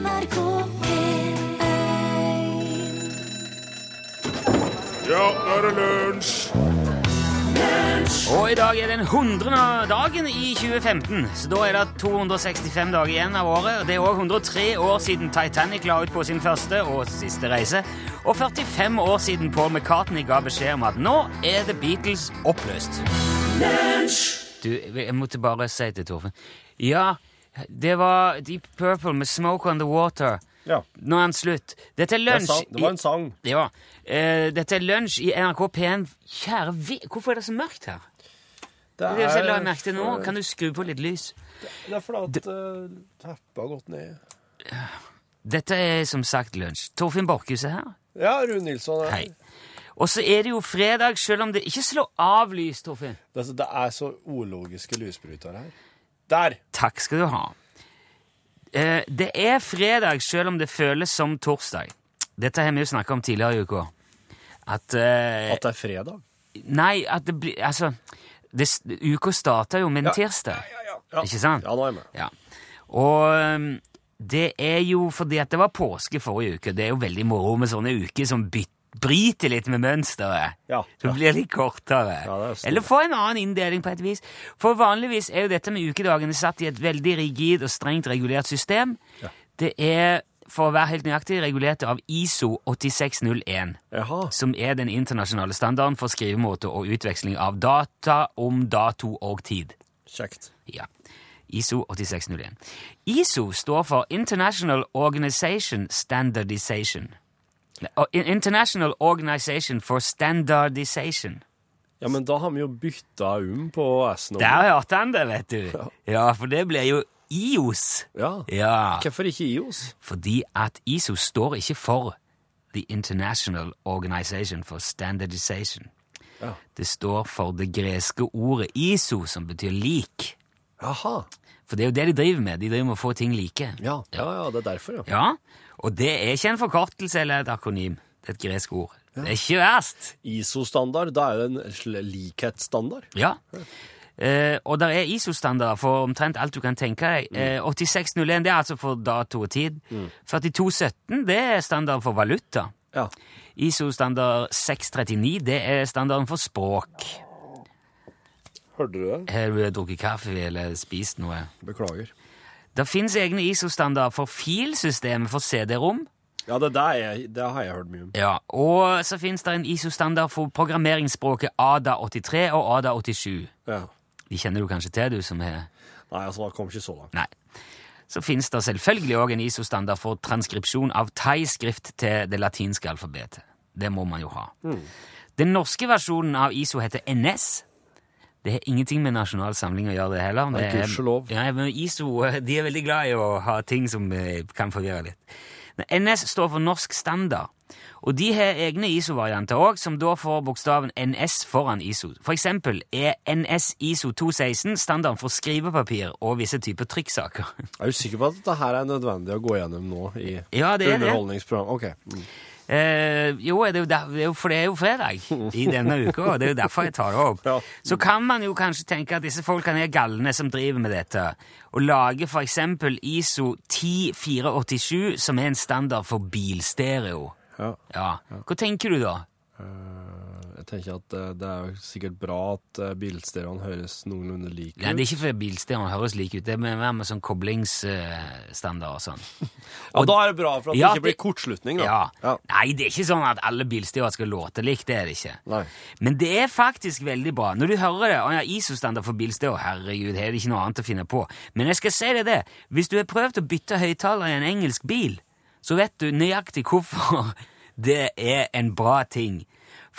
NRK P1 Ja, nå er det lunsj! Og i dag er den 100. dagen i 2015, så da er det 265 dager igjen av året. Det er òg 103 år siden Titanic la ut på sin første og siste reise, og 45 år siden Paul McCartney ga beskjed om at nå er The Beatles oppløst. Du, jeg måtte bare si til Torfinn Ja, det var Deep Purple med Smoke on the Water. Ja. Nå er den slutt. Dette er Det, lunsj det var en sang. ja. Uh, dette er lunsj i NRK P1. Kjære ve... Hvorfor er det så mørkt her? Det er det jeg la merke til nå. Kan du skru på litt lys? Det er fordi at uh, teppet har gått ned. Dette er som sagt lunsj. Torfinn Borchhus er her. Ja, Rune Nilsson. er- Hei. Og så er det jo fredag, selv om det Ikke slå av lys, Torfinn. Det, er- det er så ologiske lysbrytere her. Der! Takk skal du ha. Eh, det er fredag, selv om det føles som torsdag. Dette har vi jo snakka om tidligere i uka. At eh, At det er fredag. Nei, at det blir Altså, det, uka starta jo med en Ja. tirsdag. Ja. Ikke sant? Ja, nå er jeg med. Ja. Og um, det er jo fordi at det var påske forrige uke. Det er jo veldig moro med sånne uker som byt, bryter litt med mønsteret. Ja, Så blir det litt kortere. Ja, er. Eller få en annen inndeling på et vis. For vanligvis er jo dette med ukedagene satt i et veldig rigid og strengt regulert system. Ja. Det er, for å være helt nøyaktig, regulert av ISO 8601 Jaha. som er den internasjonale standarden for skrivemåte og utveksling av data om dato og tid. Kjekt. Ja. ISO 8601. ISO står for International Organization Standardization. International Organization for Standardization. Ja, men da har vi jo bytta um på S-en. Der hørt han det, vet du. Ja, for det blir jo IOS. Ja. Ja, Hvorfor ikke IOS? fordi at ISO står ikke for The International Organization for Standardization. Ja. Det står for det greske ordet ISO, som betyr lik. Jaha. For det er jo det de driver med. De driver med å få ting like. Ja, ja, ja, det er derfor, ja. Ja, og det er ikke en forkortelse eller et akronym. Det er et gresk ord. Det er ikke verst. ISO-standard, da er det en likhetsstandard. Ja. Eh, og der er ISO-standarder for omtrent alt du kan tenke deg. Eh, 8601 det er altså for dato og tid. 4217 det er standard for valuta. Ja. ISO-standard 639 det er standarden for språk. Hørte du det? Har du drukket kaffe eller spist noe? Beklager. Det finnes egne ISO-standarder for filsystemet for CD-rom. Ja, det er, det har jeg hørt mye om. Ja, og så finnes det en ISO-standard for programmeringsspråket ADA83 og ADA87. Ja. De kjenner du kanskje til, du som er Nei, altså, det kom ikke så langt. Nei. Så finnes det selvfølgelig òg en ISO-standard for transkripsjon av thai-skrift til det latinske alfabetet. Det må man jo ha. Den norske versjonen av ISO heter NS. Det har ingenting med Nasjonal Samling å gjøre, det heller. Det er- gudskjelov. Ja, men ISO de er veldig glad i å ha ting som eh, kan forvirre litt. Men NS står for Norsk Standard, og de har egne ISO-varianter òg, som da får bokstaven NS foran ISO. For eksempel er NS ISO 216 standarden for skrivepapir og visse typer trykksaker. Er du sikker på at dette her er nødvendig å gå gjennom nå i Ja, det er det. underholdningsprogram? Ok. Mm. Eh, jo, det er der, det jo, for det er jo fredag i denne uka, og det er jo derfor jeg tar det opp. Ja. Så kan man jo kanskje tenke at disse folkene er galne som driver med dette, og lager eksempel ISO 10487, som er en standard for bilstereo. Ja. Ja. Hva tenker du da? Jeg tenker at eh, det er jo sikkert bra at uh, bilstereoen høres noenlunde lik ut. Nei, det er ikke fordi bilstereoen høres like ut, det er mer med sånn koblingsstandard og sånn. Ja, da er det bra, for at Ja, det ikke blir kortslutning, da. Ja. Ja. Nei, det er ikke sånn at alle bilstereoer skal låte likt, det er det ikke. Nei. Men det er faktisk veldig bra. Når du hører det, å ja, ISO-standard for bilstereo, herregud, har er ikke noe annet å finne på. Men jeg skal si deg det, hvis du har prøvd å bytte høyttaler i en engelsk bil, så vet du nøyaktig hvorfor det er en bra ting.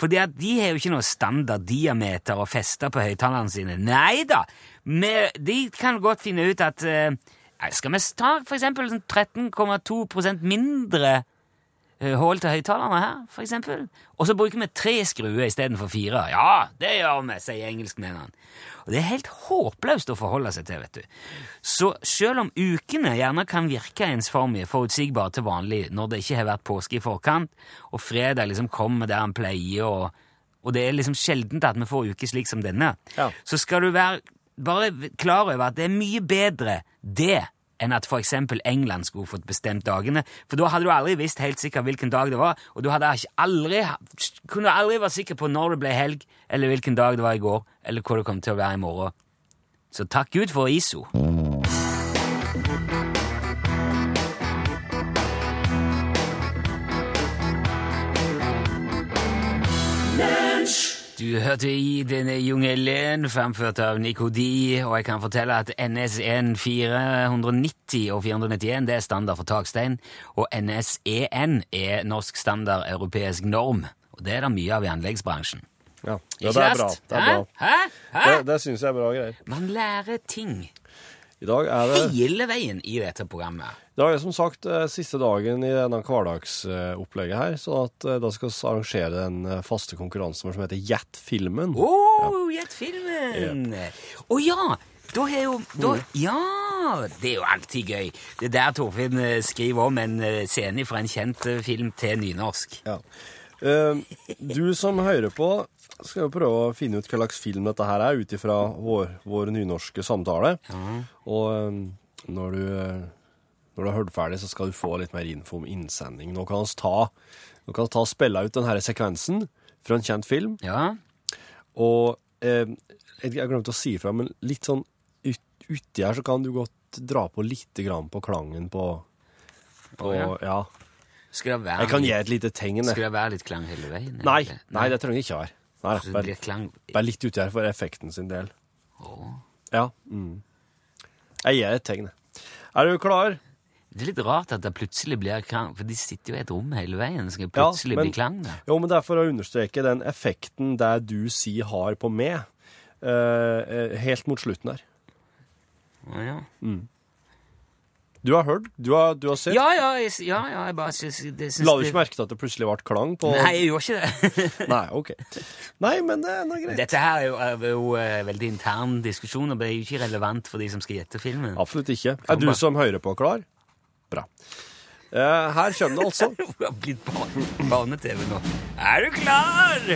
At de har jo ikke noe standard diameter å feste på høyttalerne sine. Nei da! De kan godt finne ut at eh, Skal vi ta for eksempel sånn 13,2% mindre eh, hull til høyttalerne her, for eksempel. Og så bruker vi tre skruer istedenfor fire. Ja, det gjør vi, sier engelskmennene. Og det er helt håpløst å forholde seg til, vet du. Så selv om ukene gjerne kan virke ensformige, forutsigbare til vanlig når det ikke har vært påske i forkant, og fredag liksom kommer der han pleier, og, og det er liksom sjeldent at vi får uker slik som denne, Ja. så skal du være bare klar over at det er mye bedre det enn at f.eks. England skulle fått bestemt dagene, for da hadde du aldri visst helt sikkert hvilken dag det var, og du aldri, kunne aldri vært sikker på når det ble helg, eller hvilken dag det var i går, eller hvor det kom til å være i morgen. Så takk Gud for ISO. Du hørte i denne jungelen framført av Nikodi, og jeg kan fortelle at NS1 490 og 491 det er standard for takstein, og NSEN er norsk standard europeisk norm. Og det er det mye av i anleggsbransjen. Ja, ja det er bra. Det er Hæ? Hæ? Hæ? Det, det syns jeg er bra greier. Man lærer ting I dag er det, hele veien i dette programmet. i dag er som sagt eh, siste dagen i denne hverdagsopplegget her, så at eh, da skal vi arrangere den eh, faste konkurransen vår som heter Jet-filmen. Å, oh, Jet Filmen! Å ja! Da har jo da, Ja! Det er jo alltid gøy. Det er der Torfinn skriver om en scene fra en kjent film til nynorsk. Ja. Uh, du som hører på, skal jo prøve å finne ut hva slags film dette her er, ut ifra vår, vår nynorske samtale. Og eh, når du, eh, når du har hørt ferdig, så skal du få litt mer info om innsending. Nå kan vi ta, nå kan ta spille ut denne sekvensen fra en kjent film. Ja. Og eh, jeg glemte å si ifra, men litt sånn ut, uti her så kan du godt dra på lite grann på klangen på, på oh, ja. ja. Skal det være Jeg kan gi et lite tegn. skal det være litt klang hele veien? Nei, nei, det trenger jeg ikke være. Nei, Så det bare, blir klang bare litt uti her for effekten sin del. Åh. Ja. Mm. Jeg gir et tegn. Er du klar? Det er litt rart at det plutselig blir klang, for de sitter jo i et rom hele veien. Skal det Ja, plutselig men- bli klang da? Jo, men det er for å understreke den effekten det du sier har på meg, eh, helt mot slutten der. Å, ja. Du har hørt? Du har, du har sett? Ja, ja, jeg, ja, ja, jeg bare syns det syns La du ikke merke til at det plutselig ble klang på Nei, jeg gjorde ikke det. Nei, ok. Nei, men det er greit. Dette her er jo, er jo eh, veldig intern diskusjon, og det er jo ikke relevant for de som skal gjette filmen. Absolutt ikke. Er du som hører på, klar? Bra. Uh, her kommer det altså. Du har blitt barne- barne-TV nå. Er du klar?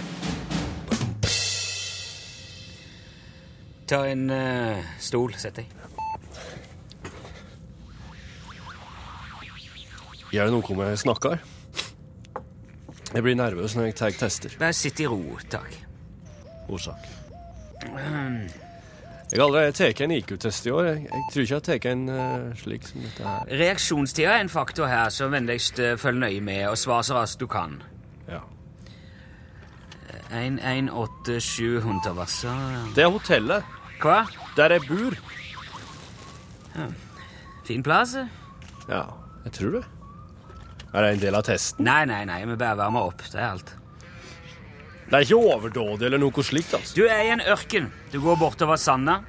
Ta en uh, stol. Sett deg. Gjør det noe om jeg snakker? Jeg blir nervøs når jeg tar tester. Bare sitt i ro, takk. Årsak. Jeg har allerede tatt en IQ-test i år. Jeg, jeg tror ikke jeg har tatt en uh, slik som dette her. Reaksjonstida er en faktor her, så vennligst uh, følg nøye med og svar så raskt du kan. Ja. 1187 Huntervassa Det er hotellet. Hva? Der jeg bor. Fin plass? Ja, jeg tror det. Er det en del av testen? Nei, nei, nei, vi bare varmer opp. Det er alt. Det er ikke overdådig eller noe slikt, altså. Du er i en ørken. Du går bortover sanda.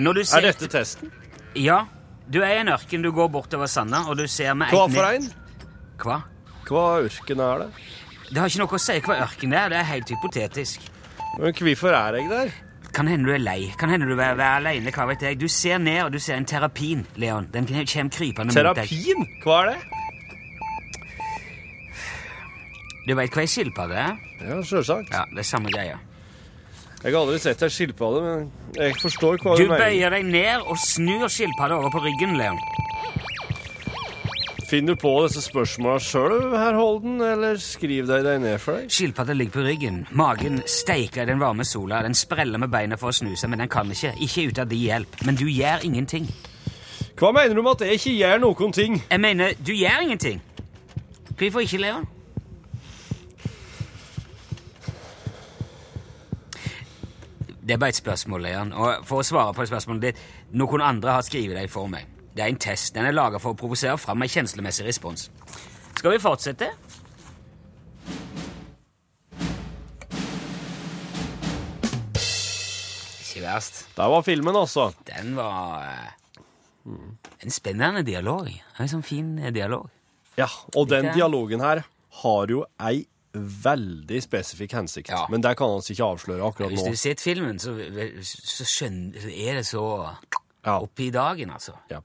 Når du Er dette testen? Ja. Du er i en ørken, du går bortover sanda, og du ser med Hva for en? Hva? Hva ørken er det? Det har ikke noe å si hva ørken er. Det er helt hypotetisk. Men hvorfor er jeg der? Kan hende du er lei. Kan hende du er, er aleine. Hva vet jeg. Du ser ned, og du ser en terapin, Leon. Den kommer krypende mot deg. Terapin? Hva er det? Du veit hva ei skilpadde er? Ja, sjølsagt. Ja, det er samme greia. Jeg har aldri sett ei skilpadde, men jeg forstår hva Du du mener. bøyer deg ned og snur skilpadda over på ryggen, Leon. Finner du på disse spørsmåla sjøl, herr Holden, eller skriv deg deg ned for deg? Skilpadda ligger på ryggen. Magen steiker i den varme sola. Den spreller med beina for å snu seg, men den kan ikke. Ikke uten din hjelp. Men du gjør ingenting. Hva mener du med at jeg ikke gjør noen ting? Jeg mener, du gjør ingenting. Hvorfor ikke, Leon? Det er bare et spørsmål, Leon. Og for å svare på det spørsmålet ditt, noen andre har skrevet deg for meg. Det er en test. Den er laga for å provosere fram en kjenslemessig respons. Skal vi fortsette? Ikke verst. Der var filmen, altså. Den var eh, en spennende dialog. En sånn fin eh, dialog. Ja, og den dialogen her har jo ei veldig spesifikk hensikt. Ja. Men det kan han ikke avsløre akkurat nå. Hvis du har sett filmen, så, så skjønner, er det så Ja. oppe i dagen, altså. Ja.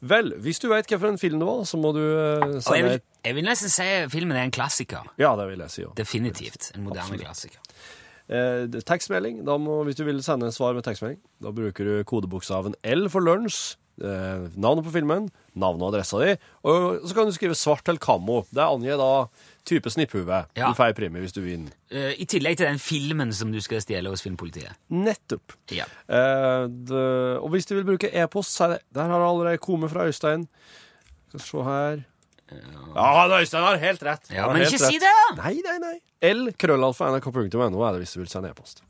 Vel, hvis du veit hvilken film det var, så må du eh, jeg sende vil, jeg vil nesten si filmen er en klassiker. Ja, det vil jeg si Ja. Definitivt. En moderne Absolutt. klassiker. Eh, tekstmelding. Da må, hvis du vil sende en svar med tekstmelding, da bruker du kodebokstaven L for lunsj eh, navnet på filmen, navnet og adressa di, og så kan du skrive svart eller kammo. Det angir da type snipphue. Ja. Du får premie hvis du vinner. Uh, I tillegg til den filmen som du skal stjele hos Filmpolitiet. Nettopp. Ja. Eh, det, og hvis du vil bruke e-post, så er det Der har det allerede kommet fra Øystein. Skal se her Ja, han Øystein har helt rett. Ja, men ikke ikke si det! Nei, nei, nei. L krøllalfa nrk.no er det hvis du vil sende e-post.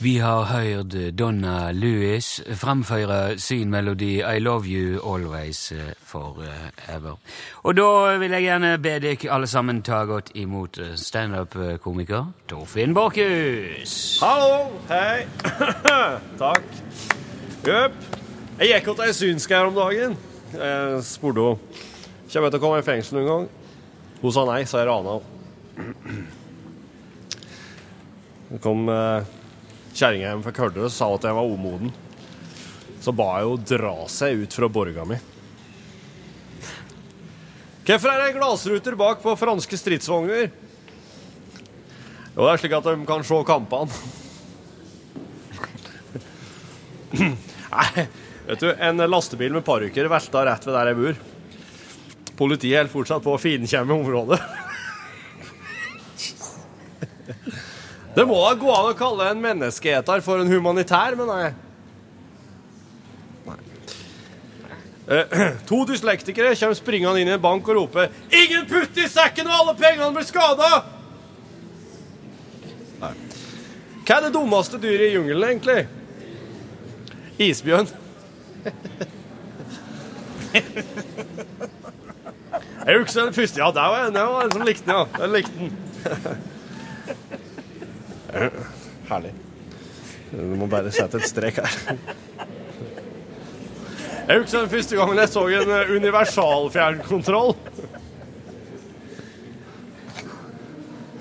Vi har hørt Donna Lewis framføre sin melodi I Love You Always eh, Forever. Og da vil jeg gjerne be dere alle sammen ta godt imot eh, standup-komiker Torfinn Borchhus. Hallo! Hei! Takk. Jøp. Jeg gikk til ei synsk her om dagen. Spurte henne Kommer jeg til å komme i fengsel noen gang. Hun sa nei, så jeg rana henne. Det kom eh, kjerringa hjem fra Kørdø og sa at jeg var umoden. Så ba jeg henne dra seg ut fra borga mi. Hvorfor er det glassruter bak på franske stridsvogner? Jo, det er slik at de kan se kampene. Nei, vet du, en lastebil med parykker velta rett ved der jeg bor. Politiet holder fortsatt på å finkjemme området. Det må da gå an å kalle en menneskeeter for en humanitær, men nei. Nei. Eh, to dyslektikere kommer springende inn i en bank og roper 'Ingen putt i sekken, og alle pengene blir skada!' Hva er det dummeste dyret i jungelen, egentlig? Isbjørn. Jeg husker den første. Ja, der var jeg, der var en som likte den, ja. Jeg likte den. Herlig. Du må bare sette et strek her. Jeg husker den første gangen jeg så en eh, universal fjernkontroll.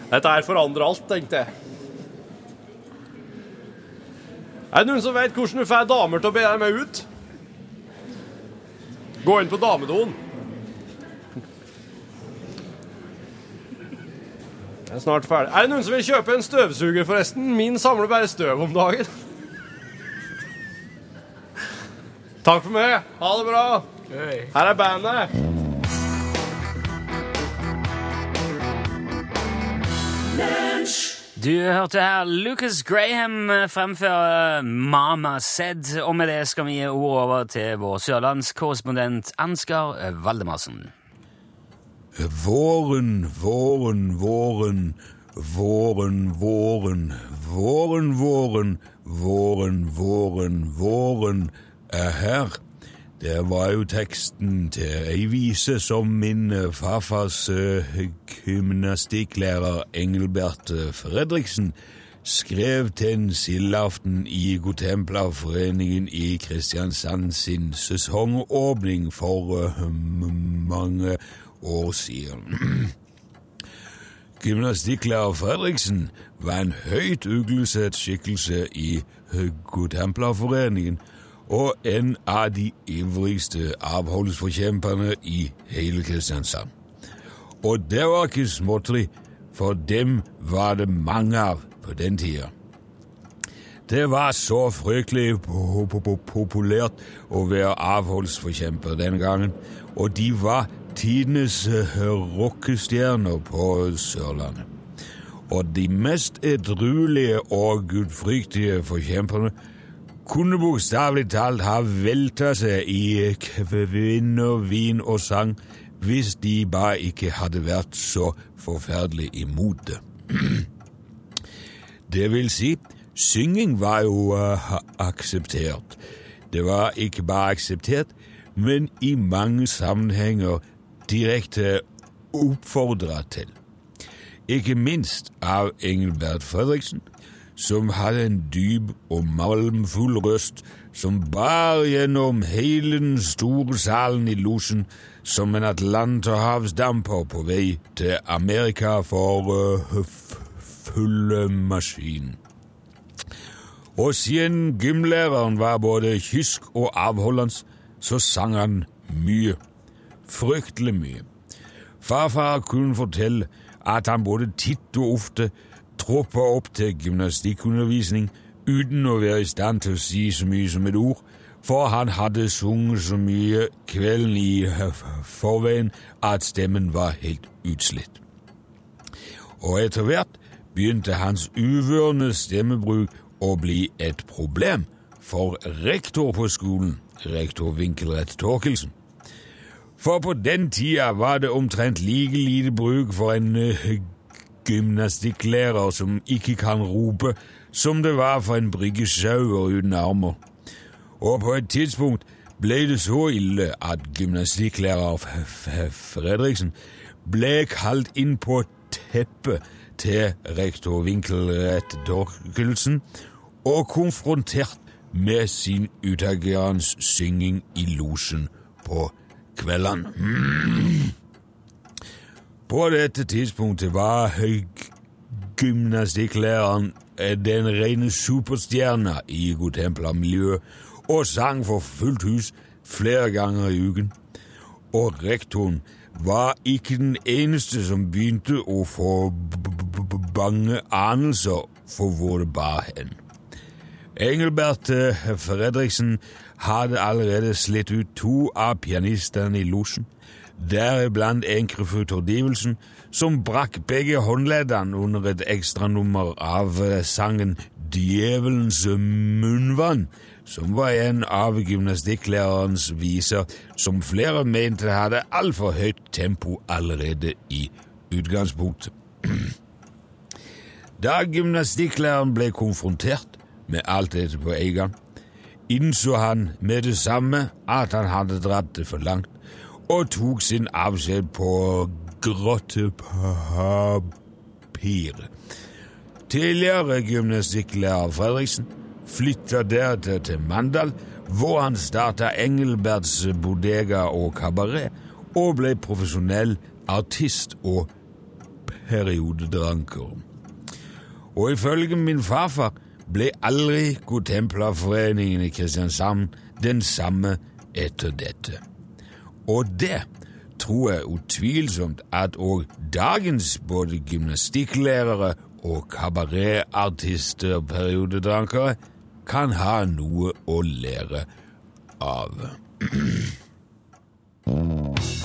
Dette her forandrer alt, tenkte jeg. Er det noen som vet hvordan du får damer til å be deg med ut? Gå inn på damedoen. Jeg er snart ferdig. Er det noen som vil kjøpe en støvsuger, forresten? Min samler bare støv om dagen. Takk for meg. Ha det bra. Her er bandet. Du hørte her Lucas Graham fremføre Mama Said, og med det skal vi gi ordet over til vår sørlandskorrespondent Ansgar Valdemarsen. Våren, våren, våren, våren, våren, våren, våren, våren, våren, våren er her. Det var jo teksten til ei vise som min eh, farfars eh, gymnastikklærer Engelbert eh, Fredriksen skrev til en sildeaften i Godtemplerforeningen i Kristiansand sin sesongåpning for mange år. År siden. Gymnastikklærer Fredriksen var en høyt uglesett skikkelse i Godtemplerforeningen og en av de ivrigste avholdsforkjemperne i hele Kristiansand. Og det var ikke småtteri, for dem var det mange av på den tida. Det var så fryktelig po- po- po- populært å være avholdsforkjemper den gangen, og de var tidenes eh, rockestjerner på Sørlandet. Og de mest edruelige og gudfryktige forkjemperne kunne bokstavelig talt ha velta seg i kvinner, vin og sang hvis de bare ikke hadde vært så forferdelig imot det. Det vil si, synging var jo uh, akseptert. Det var ikke bare akseptert, men i mange sammenhenger direkte oppfordra til. Ikke minst av Engelbert Fredriksen, som hadde en dyp og malmfull røst som bar gjennom hele den store salen i losjen som en atlanterhavsdamper på vei til Amerika for uh, fulle maskin. Og siden gymlæreren var både kysk og avholdende, så sang han mye. Fryktelig mye. Farfar kunne fortelle at han både titt og ofte troppa opp til gymnastikkundervisning uten å være i stand til å si så mye som et ord, for han hadde sunget så mye kvelden i forveien at stemmen var helt utslitt. Og etter hvert begynte hans uvørende stemmebruk å bli et problem for rektor på skolen, rektor Winkelrett Torkelsen. For på den tida var det omtrent like lite bruk for en uh, gymnastikklærer som ikke kan rope, som det var for en bryggesauer uten armer. Og på et tidspunkt ble det så ille at gymnastikklærer Fredriksen ble kalt inn på teppet til rektor Winkelrett Dorkelsen og konfrontert med sin utagerende synging i losjen på kveldene. På dette tidspunktet var gymnastikklæreren eh, den rene superstjerna i Godtempla-miljøet og sang for fullt hus flere ganger i uken. Og rektoren var ikke den eneste som begynte å få bange anelser for hvor det bar hen. Engelbert eh, Fredriksen hadde allerede slitt ut to av pianistene i losjen, deriblant Enkrefrud Tordivelsen, som brakk begge håndleddene under et ekstranummer av eh, sangen Djevelens munnvann, som var en av gymnastikklærerens viser som flere mente hadde altfor høyt tempo allerede i utgangspunktet. Da gymnastikklæreren ble konfrontert med alt dette på en gang, innså han med det samme at han hadde dratt det for langt, og tok sin avskjed på grottepapiret. Tidligere gymnastikklærer Fredriksen flytta deretter til Mandal, hvor han starta Engelberts bodega og kabaret, og ble profesjonell artist og periodedranker. Og ifølge min farfar ble aldri Godtemplerforeningen i Kristiansand den samme etter dette. Og det tror jeg utvilsomt at òg dagens både gymnastikklærere og kabaretartister og periodedrankere kan ha noe å lære av.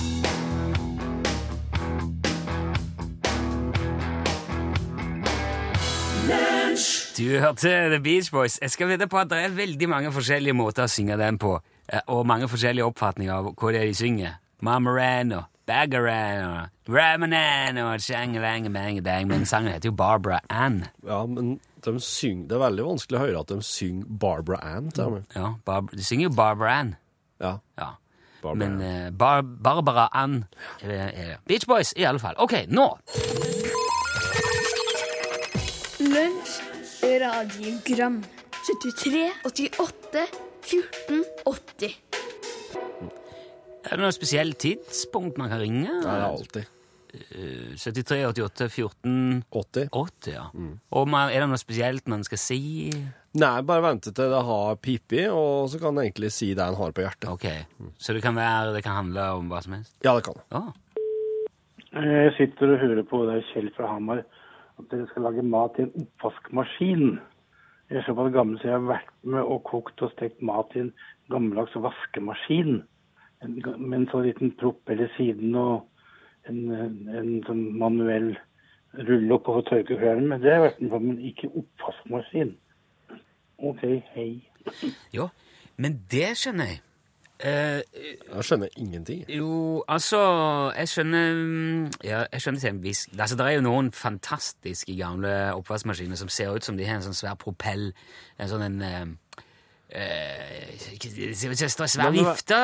Du hørte The Beach Boys. Jeg skal vite på at det er veldig mange forskjellige måter å synge den på, eh, og mange forskjellige oppfatninger av hva det er de synger. Mamarano, og Ramanano Ramanan og Shangalangamangadang, men sangen heter jo Barbara Ann. Ja, men de syng, det er veldig vanskelig å høre at de synger Barbara Ann til. Ja, Bar de synger jo Barbara Ann. Ja, Ja. Barbara Men eh, Bar Barbara Ann er er. Beach Boys, i alle fall. Ok, nå! Lunsj, radiogram 73, 88, 14, 80 Er det noe spesielt tidspunkt man kan ringe? Det er alltid. 73, 88, 14, 80. 80, ja. Mm. Og man, er det noe spesielt man skal si? Nei, bare vente til det har pipi, og så kan det egentlig si det en har på hjertet. Ok, så det kan være, det kan handle om hva som helst? Ja, det kan det. Å, Jeg sitter og hører på det er Kjell fra Hamar at dere skal lage mat i en oppvaskmaskin. Jeg er såpass gammel så jeg har vært med og kokt og stekt mat i en gammeldags vaskemaskin. Med en sånn liten propp eller siden og en, en sånn manuell rulle opp og tørke klærne Men Det har jeg vært med på, men ikke oppvaskmaskin. OK, hei. jo, men det skjønner jeg. Eh, Jeg skjønner ingenting. jo, altså, jeg skjønner mm, Ja, jeg skjønner til en viss Altså, det er jo noen fantastiske gamle oppvaskmaskiner som ser ut som de har en sånn svær propell. En sånn en eh, eh, svær vifte.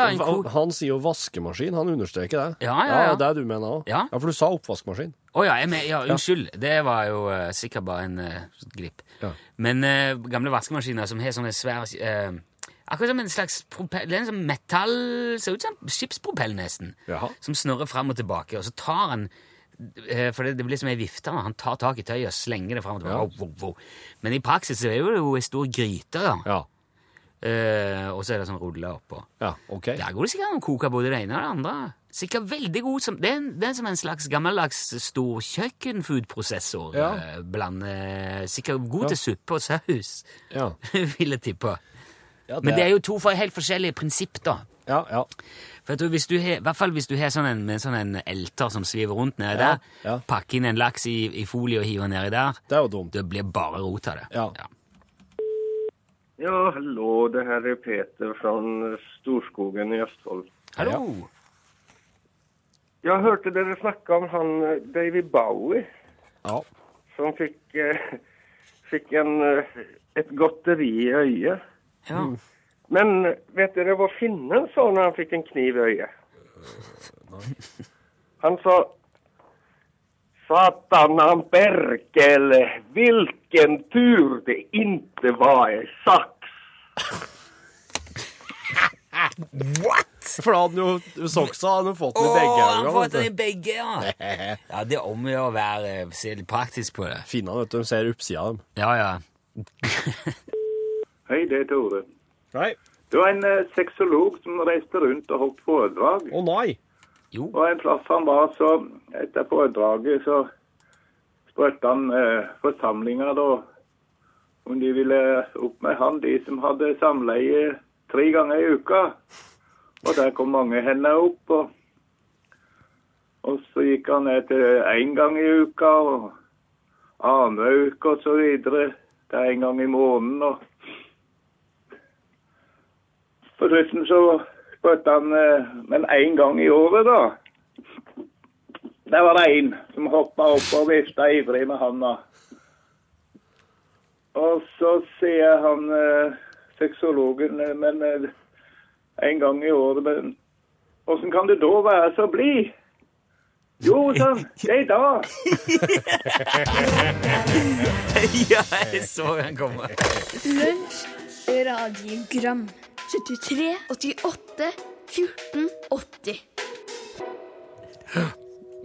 han, sier jo vaskemaskin, han understreker det. Ja, ja, ja. det er du mener òg. Ja. for du sa oppvaskmaskin. Å ja, jeg men, ja, unnskyld. Det var jo uh, sikkert bare en uh, glipp. Ja. Men uh, gamle vaskemaskiner som har sånne svære eh, Akkurat som en slags propell, en sånn metall Ser ut som en skipspropell, nesten. Jaha. Som snurrer fram og tilbake. Og så tar han eh, For det, det blir som ei vifte. Han tar tak i tøyet og slenger det fram og tilbake. Ja. Men i praksis så er det jo ei stor gryte, da. Ja. Uh, og så er det sånn ruller oppå. Ja, OK. Der går det sikkert an å koke både det ene og det andre. Sikkert veldig god som, det, er, det er som en slags gammeldags stor kjøkkenfoodprosessor. Ja. Uh, Blande, sikkert god Ja. til suppe og saus, Ja. vil jeg tippe. Ja, det Men det er- jo to for helt forskjellige prinsipp, da. Ja, ja. For jeg tror hvis du har, I hvert fall hvis du har sånn en, med sånn en elter som sviver rundt nedi Ja, der, ja. pakke inn en laks i, i folie og hive nedi der, Det er jo dumt. det blir bare rot av det. Ja. Ja, hallo. det her er Peter fra Storskogen i Østfold. Hallo! Jeg hørte dere snakke om han eh, David Bowie Ja. som fikk, eh, fikk en, eh, et godteri i øyet. Ja. Men eh, vet dere hva finnen sa når han fikk en kniv i øyet? Han sa Satanan Berkele, hvilken tur det inte var en What?! For da hadde han jo soksa hadde han fått den i begge han har øynene. fått den i begge, ja. Ja, det er om å gjøre å være se litt praktisk på det. Finnene, vet du, de ser oppsida av dem. Ja, ja. Hei, det er Tore. Hei. Det var en eh, sexolog som reiste rundt og holdt foredrag. Å nei! Jo. Og en plass han var, så etter foredraget så spurte han eh, forsamlinga da om de ville opp med han, de som hadde samleie tre ganger i uka. Og der kom mange hender opp. Og, og så gikk han ned til én gang i uka og annenhver uke videre. Det er en gang i måneden. og På slutten så spurte han eh, Men én gang i året, da? Der var det en som hoppa opp og vifta ivrig med handa. Og så sier han eh, sexologen eh, Men en gang i året Men åssen kan du da være så blid? Jo, sånn. Det er i dag. ja, jeg så den komme. Lunsj, radiogram 73, 88, 14, 80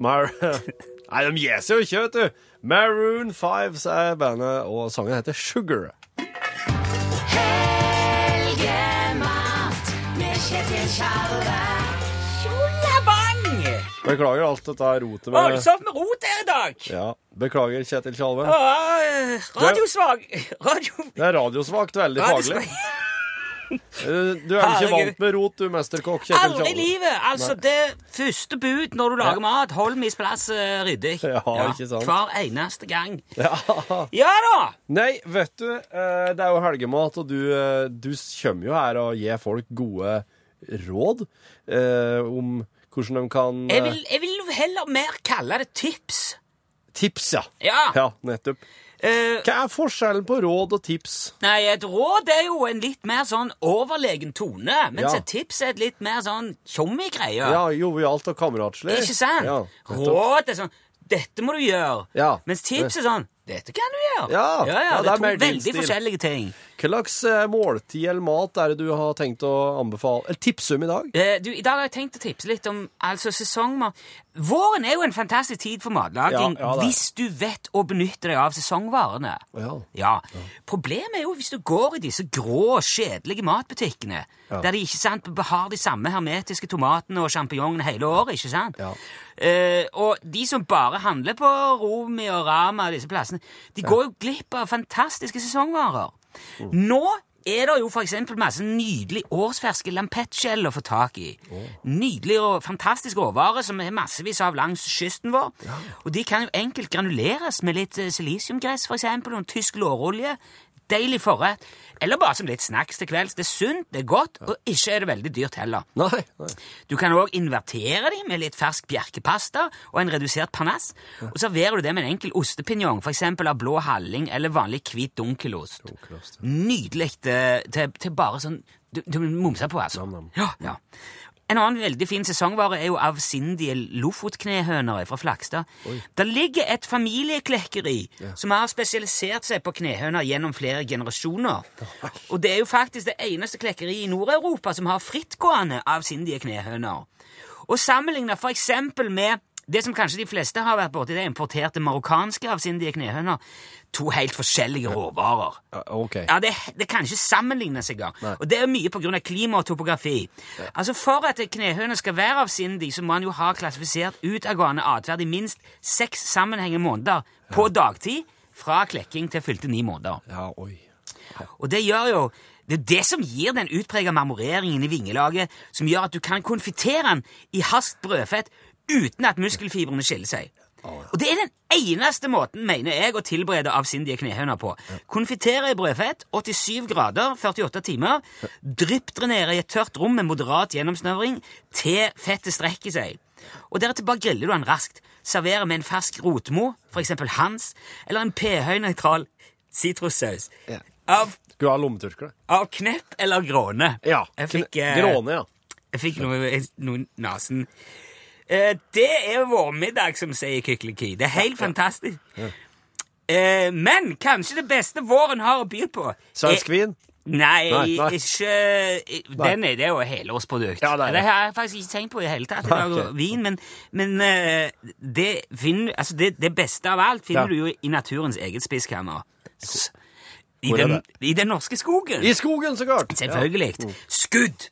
Mar Nei, de gjeser jo ikke, vet du. Maroon 5 er bandet, og sangen heter Sugar. Helgemat med Kjetil Tjalve. Beklager alt dette rotet med Voldsomt med rot her i dag! Ja, Beklager, Kjetil Tjalve. Eh, radiosvag Radio... Det er radiosvakt, veldig faglig. radiosvag. Eh, Du er jo ikke vant med rot, du, mesterkokk Aldri i livet! Altså, det første bud når du lager mat, hold mis plass eh, ryddig. Ja, ikke sant? Hver eneste gang. Ja. Ja da! Nei, vet du, eh, det er jo helgemat, og du, eh, du kommer jo her og gir folk gode råd eh, om hvordan de kan Jeg eh, vil, jeg vil heller mer kalle det tips. Tips, ja. Ja. Ja, nettopp. Eh, Hva er forskjellen på råd og tips? nei, et råd er jo en litt mer sånn overlegen tone, mens Ja. et tips er et litt mer sånn tjommi greie. Ja, jovialt og kameratslig. Ikke sant? Ja. Råd er sånn Dette må du gjøre. Ja. Mens tips er sånn Dette kan du gjøre. Ja, ja, ja, det det er er to veldig forskjellige ting. Hva slags eh, måltid eller mat er det du har tenkt å anbefale? Eller tipse om i dag? Eh, du, I dag har jeg tenkt å tipse litt om altså sesongmat. Våren er jo en fantastisk tid for matlaging Ja, hvis du vet å benytte deg av sesongvarene. Ja. Ja. Problemet er jo hvis du går i disse grå, kjedelige matbutikkene, der de ikke sant, har de samme hermetiske tomatene og sjampinjongene hele året. ikke sant? Ja. Eh, og de som bare handler på Romi og Rama og disse plassene, de går jo glipp av fantastiske sesongvarer. Nå er det jo eksempel masse nydelig årsferske lampettskjell å få tak i. Nydelig og fantastisk råvare som er massevis av langs kysten vår. Og de kan jo enkelt granuleres med litt eh, silisiumgress, eksempel, og tysk lårolje. Deilig forrett. Eller bare som litt snacks til kvelds. Det er sunt, det er godt, og ikke er det veldig dyrt heller. Nei. nei. Du kan òg invertere dem med litt fersk bjerkepasta og en redusert parnass. Og serverer du det med en enkel ostepinjong, f.eks. av blå halling eller vanlig hvit dunkelost. Nydelig eh, til, til bare sånn Du, du mumser på, altså. Ja, ja. En annen veldig fin sesongvare er jo avsindige lofotknehøner fra Flakstad. Det ligger et familieklekkeri som har spesialisert seg på knehøner gjennom flere generasjoner. Og det er jo faktisk det eneste klekkeriet i Nord-Europa som har frittgående avsindige knehøner. Og sammenlignet for eksempel med det som kanskje de fleste har vært borti, det er importerte marokkanske avsindige knehøner. To helt forskjellige råvarer. Ja, ok. Ja, det, det kan ikke sammenlignes engang. Og det er mye av klima og topografi. Altså, For at knehøna skal være avsindig, så må han jo ha klassifisert utadgående atferd i minst seks sammenhengende måneder på dagtid, fra klekking til fylte ni måneder. Ja, oi. Og det gjør jo Det er det som gir den utprega marmoreringen i vingelaget, som gjør at du kan konfitere den i hast brødfett uten at muskelfibrene skiller seg. Og det er den eneste måten, mener jeg, å tilberede avsindige knehøner på. Konfitere i brødfett, 87 grader, 48 timer. Dryppdrenere i et tørt rom med moderat gjennomsnøring til fettet strekker seg. Og deretter bare griller du den raskt. Serverer med en fersk rotmo, eksempel Hans, eller en pH-nøytral sitrussaus. Av, Skulle ha lommetørkle. av knepp eller gråne. Ja. Jeg fikk, eh, Gråne, ja. Jeg fikk noe, i nasen. Eh, det er vårmiddag, som sier Kykleki. Det er helt fantastisk. Eh, men kanskje det beste våren har å by på Svensk er- vin. Nei, Nei, nei. ikke Den er det jo helårsprodukt. Ja, det det. det. har jeg faktisk ikke tenkt på i hele tatt. Nei, Det er jo ok. vin, men, men eh, det, finner, altså det, beste av alt finner Ja. du jo i naturens eget spiskammer. I den, I den norske skogen. I skogen, så klart! Selvfølgelig. Skudd!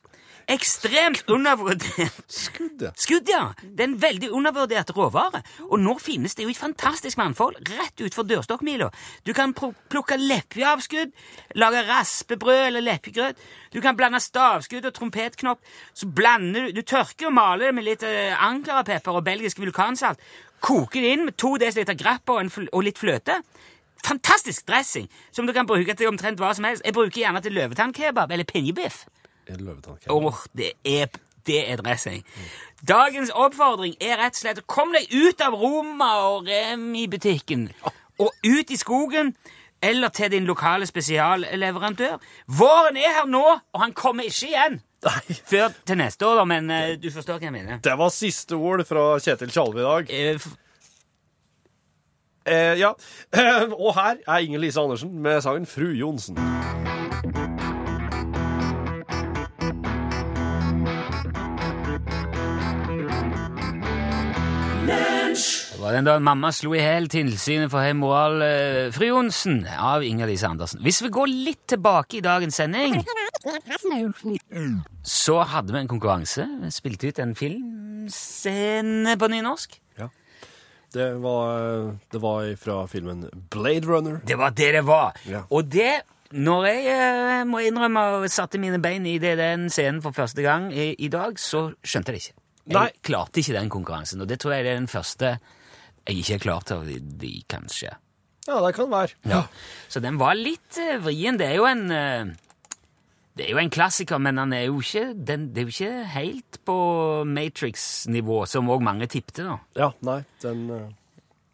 Ekstremt undervurdert. Skudd, ja. Skudd, ja. Det er en veldig undervurdert råvare. Og nå finnes det jo et fantastisk mannfold rett utfor dørstokkmila. Du kan plukke leppeavskudd, lage raspebrød eller leppegrøt. Du kan blande stavskudd og trompetknopp. Så blander du Du tørker og maler det med litt eh, ankarapepper og belgisk vulkansalt. Koker det inn med to dl grappa og, og litt fløte. Fantastisk dressing som du kan bruke til omtrent hva som helst. Jeg bruker gjerne til løvetannkebab eller pinjebiff. Løvetann. Åh, det er, det er dressing. Dagens oppfordring er rett og slett kom deg ut av Roma og Remi-butikken og ut i skogen eller til din lokale spesialleverandør. Våren er her nå, og han kommer ikke igjen Nei. før til neste år, da, men eh, du forstår hva jeg mener. Det var siste ord fra Kjetil Tjalve i dag. Uh, uh, ja. Og her er Inger Lise Andersen med sangen Fru Johnsen. Var den da mamma slo i hjel tilsynet for høy moral, eh, fru Johnsen, av Inger-Lise Andersen. Hvis vi går litt tilbake i dagens sending, så hadde vi en konkurranse. Vi spilte ut en filmscene på nynorsk. Det var, det var fra filmen Blade Runner. Det var det det var. Ja. Og det, når jeg eh, må innrømme og satte mine bein i det, den scenen for første gang i, i dag, så skjønte jeg det ikke. Jeg Nei. klarte ikke den konkurransen, og det tror jeg det er den første jeg ikke er klar til de, de kanskje. Ja, det kan være. Ja. Så den var litt eh, vrien. Det er jo en eh, Det er jo en klassiker, men den er jo ikke, den, det er jo ikke helt på Matrix-nivå, som òg mange tippte, da. Ja, nei, den eh,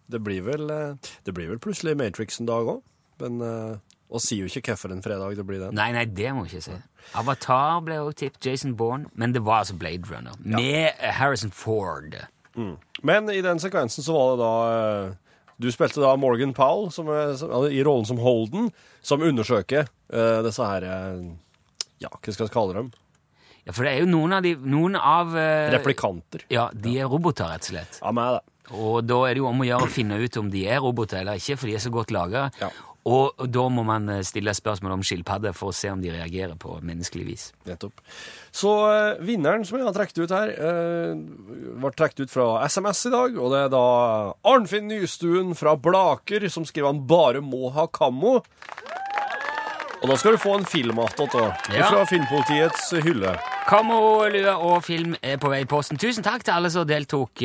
Det blir vel Det blir vel plutselig Matrix en dag òg, men Og sier jo ikke hvilken fredag det blir den. Nei, nei, det må vi ikke si. Avatar ble òg tippet, Jason Bourne, men det var altså Blade Runner. Med eh, Harrison Ford. Men i den sekvensen så var det da eh, Du spilte da Morgan Powell som, er- som, altså, i rollen som Holden, som undersøker uh, disse her eh, Ja, hva skal vi kalle dem? Ja, for det er jo noen av de Noen av uh, Replikanter. Ja, de er roboter, rett og slett. Ja, med det. Og da er det jo om å gjøre å finne ut om de er roboter eller ikke, for de er så godt laga. Ja. Og, da må man eh, stille spørsmål om skilpadder for å se om de reagerer på menneskelig vis. Nettopp. Så uh, vinneren som jeg har trukket ut her, uh, ble trukket ut fra SMS i dag. Og det er da Arnfinn Nystuen fra Blaker som skriver han bare må ha kammo. Og da skal du få en film attåt. Ja. Fra Filmpolitiets hylle. Kammerlue og film er på vei i posten. Tusen takk til alle som deltok.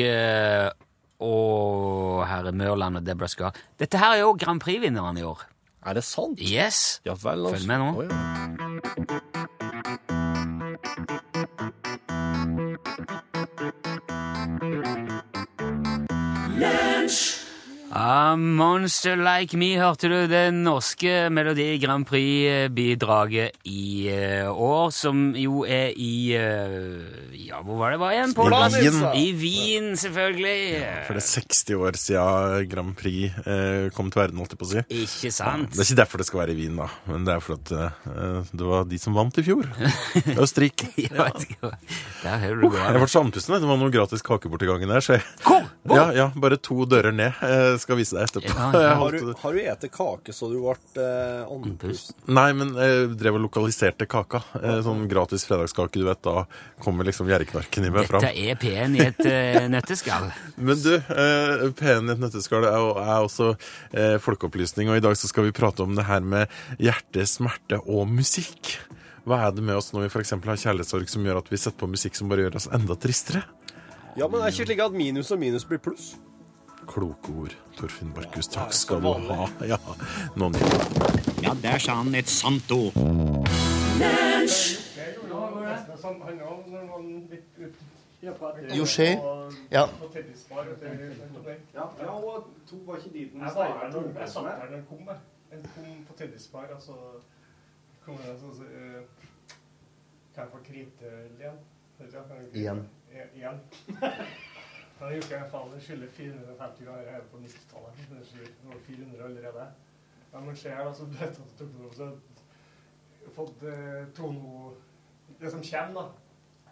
og herre Mørland og Deborah Skar. Dette her er jo Grand Prix-vinneren i år. Er det sant? Yes. Ja vel, altså. Følg med nå. Oh, ja. A Monster Like Me hørte du det norske Melodi Grand Prix-bidraget i eh, år, som jo er i eh, Ja, hvor var det var igjen? På I? Wien. I Wien, selvfølgelig. For det er 60 år siden Grand Prix eh, kom til verden, holdt jeg på å si. Ikke sant? Det er ikke derfor det skal være i Wien, da, men det er fordi at eh, det var de som vant i fjor. Østerrike. Ja. Der hører du Jeg det. ble så andpusten. Det var noe gratis kakebortegangen der. Så jeg, Hvor? Hvor? ja, ja, bare to dører ned. Eh, skal vise deg etterpå. Ja, ja. Har du, har du ete kake så du ble eh, andpust? Nei, men jeg drev og lokaliserte kaka. Eh, Sånn gratis fredagskake, du vet. Da kommer liksom gjerriknarken i meg fram. Dette er P1 i et eh, nøtteskall. Men du, eh, P1 i et nøtteskall er, er også eh, folkeopplysning, og i dag så skal vi prate om det her med hjerte, smerte og musikk. Hva er det med oss når vi f.eks. har kjærlighetssorg som gjør at vi setter på musikk som bare gjør oss enda tristere? Ja, men det er ikke slik at minus og minus blir pluss. Kloke ord, Torfinn Barkhus. Takk skal du ha. Ja, noen... Ja, der sa han et sant ord. José? Ja. Ja, og to var ikke dit den kom. jeg. Den kom på tennisbar, og så kom den sånn så, eh, Kan jeg få krite igjen? Igjen. Igjen. Han har jeg det, faen, den skylder 450 ganger her på 90-tallet. Det skylder over 400 allerede. Ja, men ser her, da, så ble det tok du så har fått eh, tono Det som kommer, da.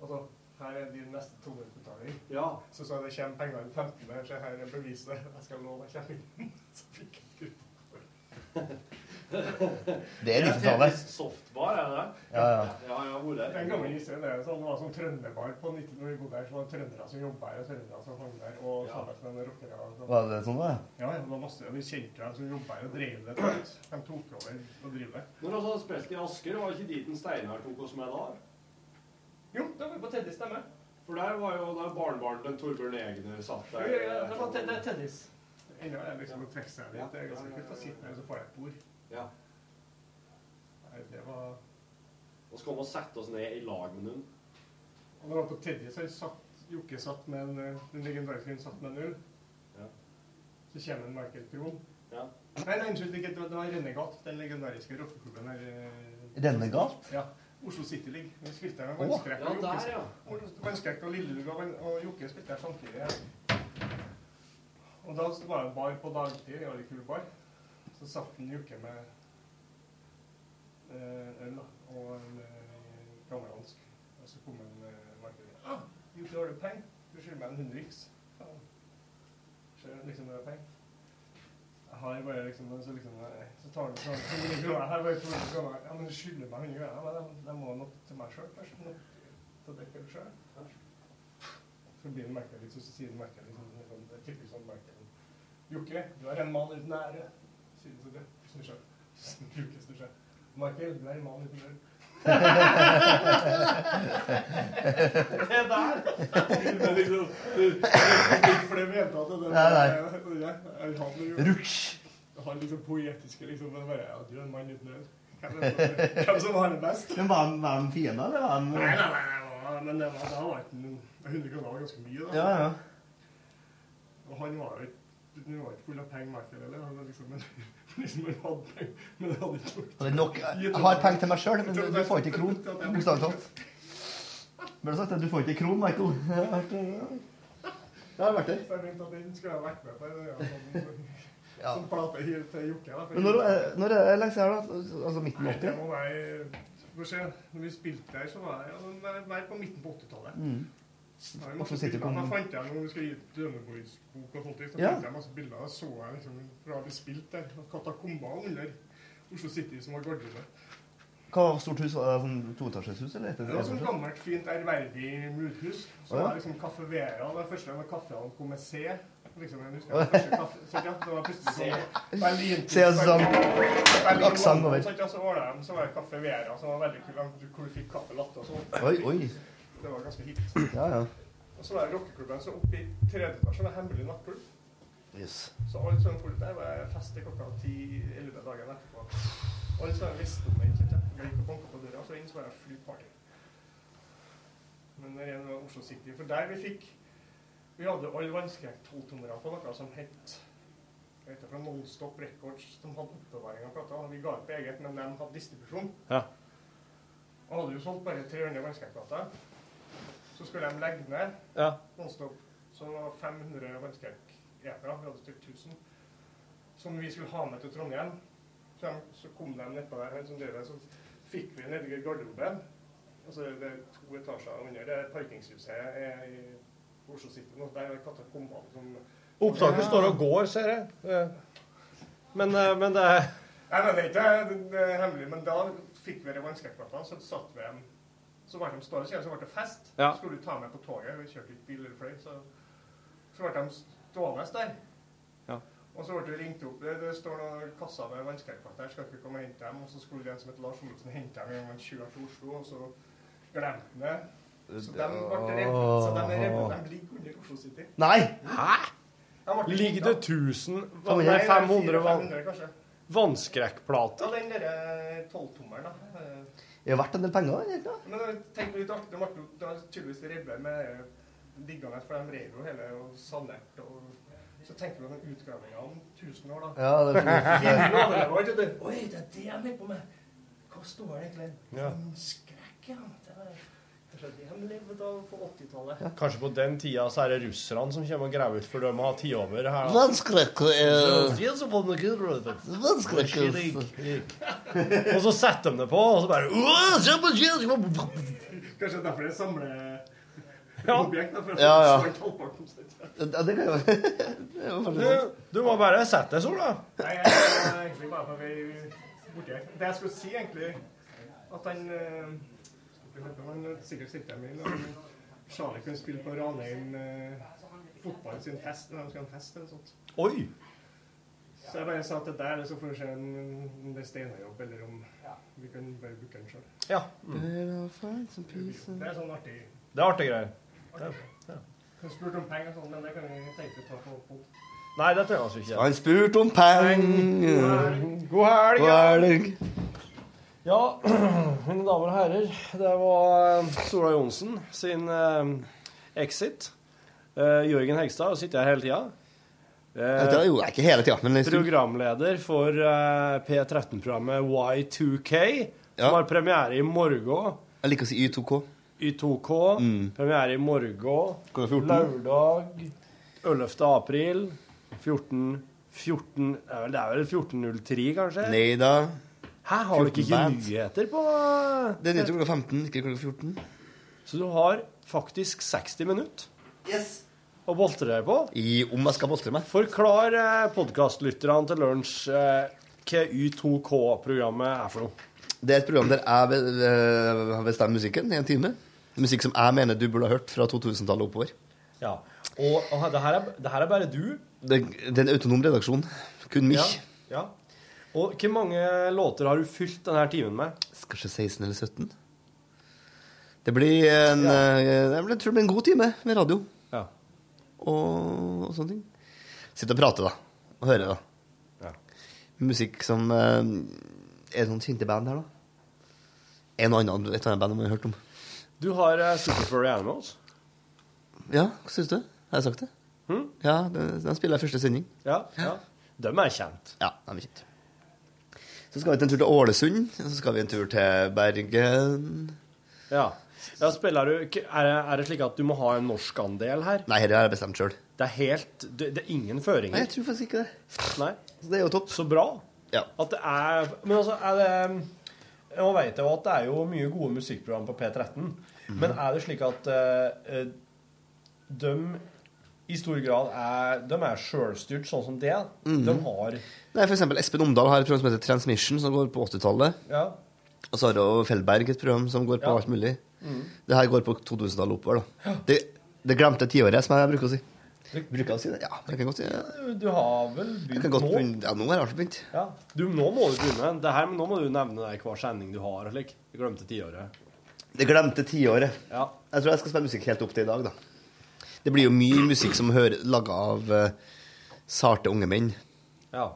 Altså, her er din neste toneutbetaling. Ja. Så sa jeg det kommer penger den 15. her, Så her er beviset. Jeg skal love jeg kommer inn. Så fikk jeg ikke Det er 90-tallet. Softbar, er det det? Ja, ja. Ja, jeg har Det er gamle en gammel historie. Det er sånn, det var sånn trønderbar på 90 når vi bodde her. Så var det trøndere som jobba her, og trøndere som hang der, og Ja. sammen med rockere. sånn. Var det sånn, da? Ja, ja, det var masse. Vi kjente dem som jobba her og drev det. De tok over og driver det. Når vi hadde spilt i Asker, var ikke dit en Steinar tok oss med da? Jo, det var på Teddis stemme. For der var jo da barnebarnet til Torbjørn Egner satt Ja, der. ja, det var te- tennis. Ennå er det liksom å trekke seg litt. Det er ganske kult å sitte med og så får jeg et bord. Ja. Nei, det var... Og så kom vi og sette oss ned i lag med noen. Og når jeg var på tredje, så satt Jokke satt med en, eh, den legendariske hun satt med en øl. Ja. Så kommer en Michael Krohn. Ja. Nei, nei, unnskyld, ikke, det var- det var Renegat, den legendariske rockeklubben her. eh, Renegat? Ja. Oslo City League. Vi spilte med Vannskrekk ja, og der, ja. og- Vannskrekk og Lillelugg og, og Jokke spilte her samtidig. Ja. Og da var det en bar på dagtid, en veldig kul bar. Så satt en Jokke med eh, øl og en eh, gammeldansk. Og så kom en eh, Michael ah, 'Du har du penger? Du skylder meg en hundriks. Du liksom det er penger? Jeg har bare liksom, så liksom, så tar du sånn, så mye kroner her, bare 200 kroner. Ja, men du skylder meg 100 kroner. Men de, de må nok til meg selv først. Til det selv. Så blir han merkelig så sier den merkelig sånn, det er typisk sånn merkelig. Jokke, du er en mann uten ære. Det så det, snur seg. Luke snur seg. Michael, du er en mann uten ære. det er der! Det er liksom, det mente at det Nei, nei. Rutsj. han liksom poetiske liksom, men bare, ja, du er en mann uten øl. Hvem, det- som har det best? Men var han, fiende, eller var han Nei, nei, nei, men det var, da var ikke en- 100 kroner var ganske mye, da. Ja, ja. Og han var jo ikke full av penger, Michael, eller? Han var liksom, men, liksom, han hadde penger, men det hadde ikke gjort nok, jeg har penger til meg sjøl, men du får ikke kron. Bokstavelig talt. Ble det sagt at Du får ikke kron, Michael. Jeg har vært der. Jeg har vært der. Jeg den skulle jeg vært med på. Ja, Som sånn plate til Jokke. Men når, når er det lenge siden, da? Altså midten av det 80? må være Får. Når vi spilte her, så var ja, mer på midten på 80-tallet. Mm. Og så sitter på- Da fant jeg når vi skulle gi ut Dønebois-bok og sånt, så Ja. fant jeg masse bilder. Da så jeg liksom fra vi spilte der, katakomber under Oslo City som var garderobe. Hva stort hus? Var det sånn toetasjeshus, eller? Det var sånn gammelt, fint, ærverdig murhus. Så Å, ja. det liksom Kaffe Vera. Det første gang kaffene kom med C. Liksom, jeg husker det første kaffe, så, ja, det var plutselig sånn Berlin Se, altså, sånn aksent over. Så, ja, så var det, så var det Kaffe Vera, som var veldig kul, hvor du fikk kaffe latte og sånn. Oi, oi. Det var ganske hipt. Ja, ja. Og så var det rockeklubben, så oppe i tredje etasje var hemmelig nattklubb. Yes. Så alle som fulgte der var fest til klokka 10-11 dagen etterpå. Alle som visste om det, jeg. Jeg gikk og banket på døra, så inn så var det flyparty. Men det er en Oslo City, for der vi fikk Vi hadde alle vannskrekk tolvtommere på noe som het jeg vet fra Nonstop Records, som hadde oppbevaring av plata. Vi ga ut på eget, men de hadde distribusjon. Ja. Og hadde jo solgt bare 300 vannskrekkplater. Så skulle de legge ned Ja. Nonstop. Så det var 500 vannskrekk-epere. Vi hadde stilt 1000. Som vi skulle ha med til Trondheim. Så, så kom de nedpå der, han som drev det, så fikk vi nedi garderoben. Altså det er to etasjer under. Det er parkingshuset er i Oslo City nå. Der er katakombene som Opptaket står og går, ser jeg. Men, eh, men det er Nei, men det er ikke det, det hemmelig, men da fikk vi revanskrekkplata, så satt vi dem Så ble de stående, så ble det fest. Ja. Så skulle du ta med på toget. Vi kjørte ikke bil eller fløy, så, så ble de stående der. Ja. Og så ble det ringt opp. Det, det står noen kasser med vannskrekkplater her, skal ikke komme og hente dem. Og så skulle en som heter Lars Olsen hente dem en gang han kjørte til Oslo, og så glemte han det. Så de ble redde. Så de revet. De ligger under Oslo City. Nei! Hæ? Ligger det hentet. 1000 Nei, Nei, 500 400, vann, 500 kanskje. vannskrekkplater? Ja, den derre tolvtommeren, da. Det har vært en del penger. ikke? Men tenk litt artig, de ble har tydeligvis ribbe med liggende, for de rev jo hele og sanerte. og Så tenker vi på den utgravinga om 1000 år, da. Ja, det er det. Oi, det er det jeg holder på med! Hva står det egentlig? Ja. En skrekk, ja. Det er de levde av på 80-tallet. Kanskje på den tida så er det russerne som kommer og graver ut, for de har tid over her. da. Vannskrekk eh, Ja, Krig. Og så setter de det på, og så bare «Åh, se på! Kanskje derfor det samler Ja. objekt, da, Ja, ja. Ja, det kan jo faktisk Du, du må bare sette deg, Sola. Nei, jeg er egentlig bare på vei borti her. Det jeg skulle si, egentlig, at han høre, Han har sikkert i lag. Charlie kunne spille på Ranheim eh, fotball sin fest når de skal ha en fest eller sånt. Oi! Så jeg bare sa at det der, så får vi se om det er Steinar-jobb, eller om vi kan bare booke den sjøl. Ja. Det er sånn artig. Det er artige greier. Ja. Jeg spurte om penger, og sånn, men det kan vi tenke ta på pod. Nei, det trenger vi ikke. Han spurte om penger. God helg! God helg. Ja, mine damer og herrer, det var eh, Sola Johnsen sin eh, exit. Eh, Jørgen Hegstad sitter her hele tida. Ja, det er jo ikke hele tida, men liksom. Programleder for eh, P13-programmet Y2K, Ja. som har premiere i morgen. Jeg liker å si Y2K. Y2K. Mm. Premiere i morgen. Klokka 14. Lørdag 11. april. 14 14 Det er vel, det er vel 14.03, kanskje? Nei da. Hæ, har du ikke band. nyheter på Det er nytt klokka 15, ikke klokka 14. Så du har faktisk 60 minutter Yes. å boltre deg på. I, om jeg skal boltre meg. Forklar eh, podkastlytterne til lunsj eh, hva Y2K-programmet er for noe. Det er et program der jeg eh, bestemt musikken i en time. Musikk som jeg mener du burde ha hørt fra 2000-tallet oppover. Ja. Og, og det, her er, det her er bare du. Det, det er en autonom redaksjon. Kun meg. Ja. ja. Og hvor mange låter har du fylt denne timen med? Kanskje 16 eller 17? Det blir en, ja. jeg tror det blir en god time med radio. Ja. Og, og sånne ting. Sitte og prate, da. Og høre, da. Ja. Musikk som eh, Er det noen kjente band her, da? En og annen, et annet band man har hørt om. Du har uh, Super Furry Animals. Ja, hva syns du? Har jeg sagt det? Hmm? Ja, den, den spiller jeg første sending. Ja, ja. De er kjent. Ja, de er kjent. Så skal vi en tur til Ålesund, så skal vi en tur til Bergen. Ja. ja spiller du, er, det, er det slik at du må ha en norskandel her? Nei, dette har jeg bestemt sjøl. Det er helt Det, det er ingen føringer? Nei, jeg tror faktisk ikke det. Nei. Så det er jo topp. Så bra. Ja. At det er Men altså, er det Nå vet jeg jo at det er jo mye gode musikkprogram på P13, men er det slik at uh, de i stor grad er De er sjølstyrt sånn som det? Mm. De har Nei, for eksempel Espen Omdal har et program som heter Transmission, som går på 80-tallet. Ja. Og så har jo Fellberg et program som går på Ja. alt mulig. Mm. Det her går på 2000-tallet oppover, da. Det, det glemte tiåret, som jeg bruker å si. Bruker å si det? Ja, jeg kan godt si det. Du har vel begynt nå? begynne. Ja, nå har jeg altså begynt. Ja. Du, nå må du begynne. Det her, nå må du nevne det hver sending du har. Like. Det glemte tiåret. Det glemte tiåret. Ja. Jeg tror jeg skal spille musikk helt opp til i dag, da. Det blir jo mye musikk som hører laga av uh, sarte unge menn. Ja.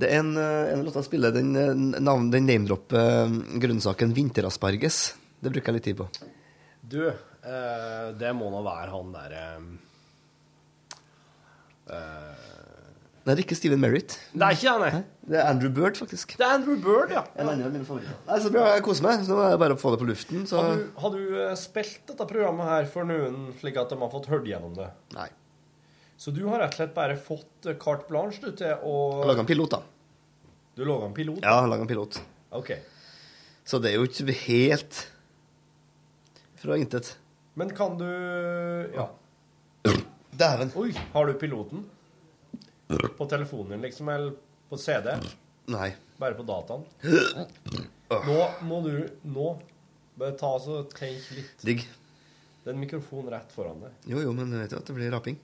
Det er en, uh, en låt jeg spiller, den, navn, den name-dropper uh, grønnsaken vinterasparges. Det bruker jeg litt tid på. Du, eh, det må nå være han derre eh, Det er ikke Steven Merritt. Det er ikke han, nei. Det er Andrew Bird, faktisk. Det er Andrew Bird, ja. En annen av mine favoritter. Nei, så bra, jeg koser meg. Så nå er det bare å få det på luften. Så Har du, har du eh, spilt dette programmet her for noen, slik at de har fått hørt gjennom det? Nei. Så du har rett og slett bare fått eh, carte blanche du, til å laga en pilot, da. Du laga en pilot? Ja, laga en pilot. OK. Så det er jo ikke helt fra intet. Men kan du Ja. Dæven. Oi, har du piloten? På telefonen din, liksom? Eller på CD? Nei. Bare på dataen? Nå må du Nå bare ta og tenk litt. Digg. Det er en mikrofon rett foran deg. Jo, jo, men vet du at det blir raping?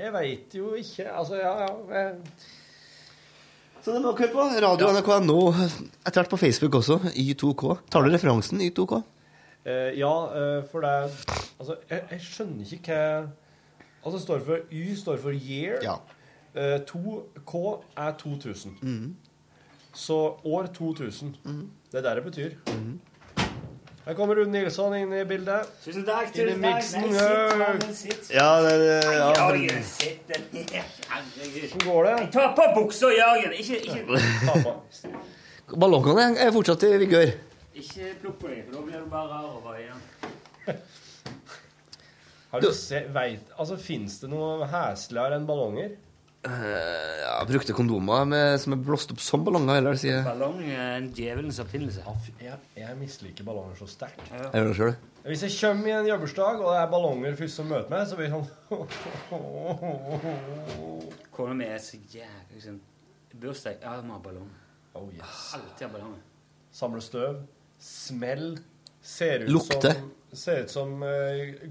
Jeg veit jo ikke Altså, ja, ja. Så det må dere på. Radio NRK nå, Etter hvert på Facebook også. Y2K. Tar du referansen Y2K? Eh, ja, eh, for det Altså, jeg, jeg skjønner ikke hva Altså, står for Y står for year. Ja. Eh, 2K er 2000. Mm. Så år 2000. Mm. Det er det det betyr. Her kommer Rune Nilsson inn i bildet. Tusen takk. Inn i tusen takk. miksen. Nei, sitt, mannen, sitt. Ja, det, det ja, Jørgen, sitt den. Herregud. Hvordan går det? Ta på buksa, Jørgen. Ikke, ikke, Ta på. Ballongene er fortsatt i vigør. ikke plukk på dem, for da blir du bare rar over igjen. Har du se, vet, altså, Fins det noe hesligere enn ballonger? Eh, ja, brukte kondomer med, som er blåst opp som ballonger, eller sier. Ballong er en djevelens oppfinnelse. Jeg, jeg misliker ballonger så sterkt. Jeg gjør det sjøl. Hvis jeg kommer i en jobbursdag, og det er ballonger først som møter meg, så blir det sånn Kona mi er så jævlig liksom. Bursdag Ja, må ha ballong. Oh, yes. Alltid ha ballonger. Samle støv. Smell. Ser ut Lukte. som, ser ut som uh,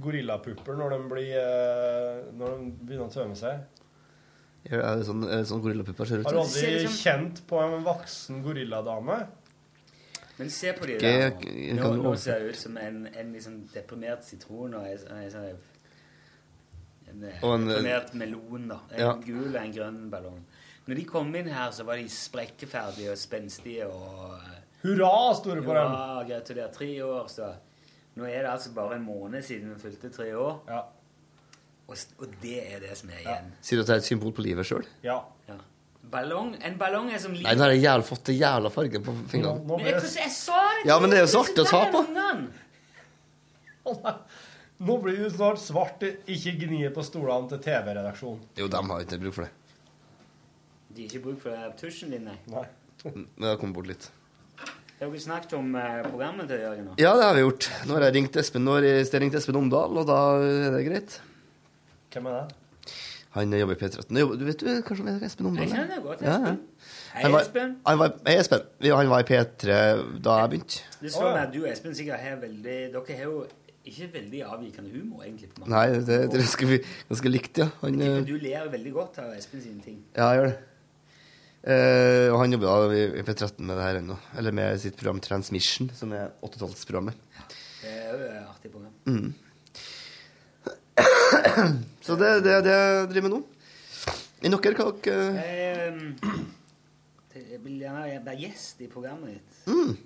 gorillapupper når de blir eh, Når de begynner å tømme seg. Er det sånn, er det sånn gorillapupper ser ut? Har du aldri som- kjent på en voksen gorilladame? Men se på de der. Nå, nå ser jeg ut som en, en liksom deprimert sitron og en, en, sånn- en, eh, en, eh, deprimert melon. da. En ja. gul og en grønn ballong. Når de kom inn her, så var de sprekkeferdige og spenstige og Hurra, Hurra, store på dem! Ja, gratulerer. Tre år, så Nå er det altså bare en måned siden vi fylte tre år. Og, og det er det som er igjen. Sier du at det er et symbol på livet sjøl? Ja. Ballong, en ballong er som liv. Nei, nå har jeg jævla fått det jævla farge på fingrene. Men jeg, jeg sa det Ja, men det er jo så artig å ta på. Nå blir du snart svart. Ikke gni på stolene til TV-redaksjonen. Jo, de har ikke bruk for det. De har ikke bruk for den tusjen din, nei. Men det har kommet bort litt. Har dere snakket om eh, programmet til Jørgen nå? Ja, det har vi gjort. Nå har jeg ringt Espen, nå har jeg ringt Espen Omdal, og da er det greit. Hvem er det? Han jobber i P13. Du vet du kanskje om Espen Omdal? Jeg kjenner godt Espen. ja. Hei, Han var- Espen. Han var, hei, Espen. Han var i P3 da jeg begynte. Det slår meg at du og Espen sikkert har veldig Dere har jo ikke veldig avvikende humor, egentlig. Nei, det, det er ganske, ganske likt, ja. Han, eh, du ler veldig godt av Espen sine ting. ja, jeg gjør det. Eh, og han jobber da i i P13 med det her ennå. Eller med sitt program Transmission, som er 80-tallsprogrammet. Det er jo et artig program. Mm. Så det er det, det jeg driver med nå. Enn dere, hva dere Jeg, vil gjerne være gjest i programmet ditt. mm.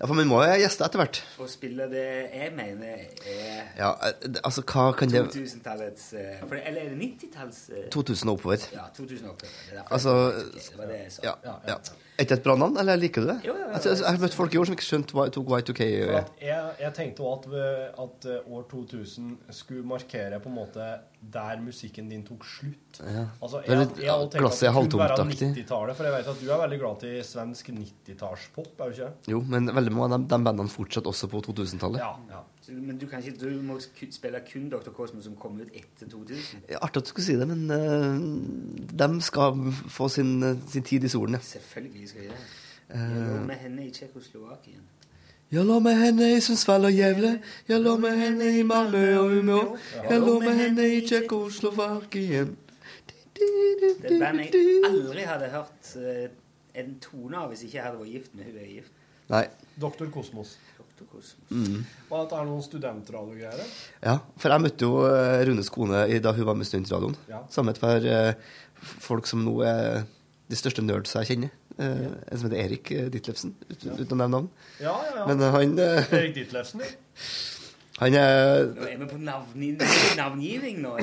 Ja, for vi må jo gjeste etter hvert. Og spille det jeg mener er Ja, eh, altså, hva kan det 2000-tallets eh, Eller er det 90-talls eh, 2000 og oppover. Ja, 2000 og oppover. Det Altså det. Det var det jeg sa. ja. ja, ja. Er ikke det et bra navn, eller liker du det? Jo, jo, jo. Altså, jeg har møtt folk i år som ikke skjønte hva tok Y2K For jeg, jeg tenkte også at, at eh, år 2000 skulle markere på en måte der musikken din tok slutt. Ja. Altså, jeg, jeg, hadde tenkt er at det kunne være 90-tallet, for jeg vet at du er veldig glad til svensk 90-tallspop, er du ikke? Jo, men veldig mange av de, de bandene fortsatte også på 2000-tallet. Ja, ja. Men du kan ikke Du må spille kun Dr. Cosmo som kom ut etter 2000. Ja, Artig at du skulle si det, men uh, de skal få sin, eh, sin tid i solen, ja. Selvfølgelig skal de det. Eh. Jeg lå med henne i Tsjekkoslovakia. Jeg lå med henne i Sundsvall og Gävle. Jeg lå med henne i Malmö og Umeå. Jeg lå med henne i Tsjekkoslovakia. Det er et band jeg aldri hadde hørt eh, en tone av hvis ikke jeg hadde vært gift med hun jeg er gift Nei. Dr. Kosmos. Mm. Og at det er noen studentradiogreier? Ja, for jeg møtte jo eh, Runes kone da hun var med i Studentradioen. Ja. Sammen med et par eh, folk som nå er de største nerds jeg kjenner. Eh, En som heter Erik Ditlevsen, ut, uten å nevne navn. Ja, ja, ja. Men han Erik Ditlevsen, ja. Han er Nå er vi på navngi navngivning nå.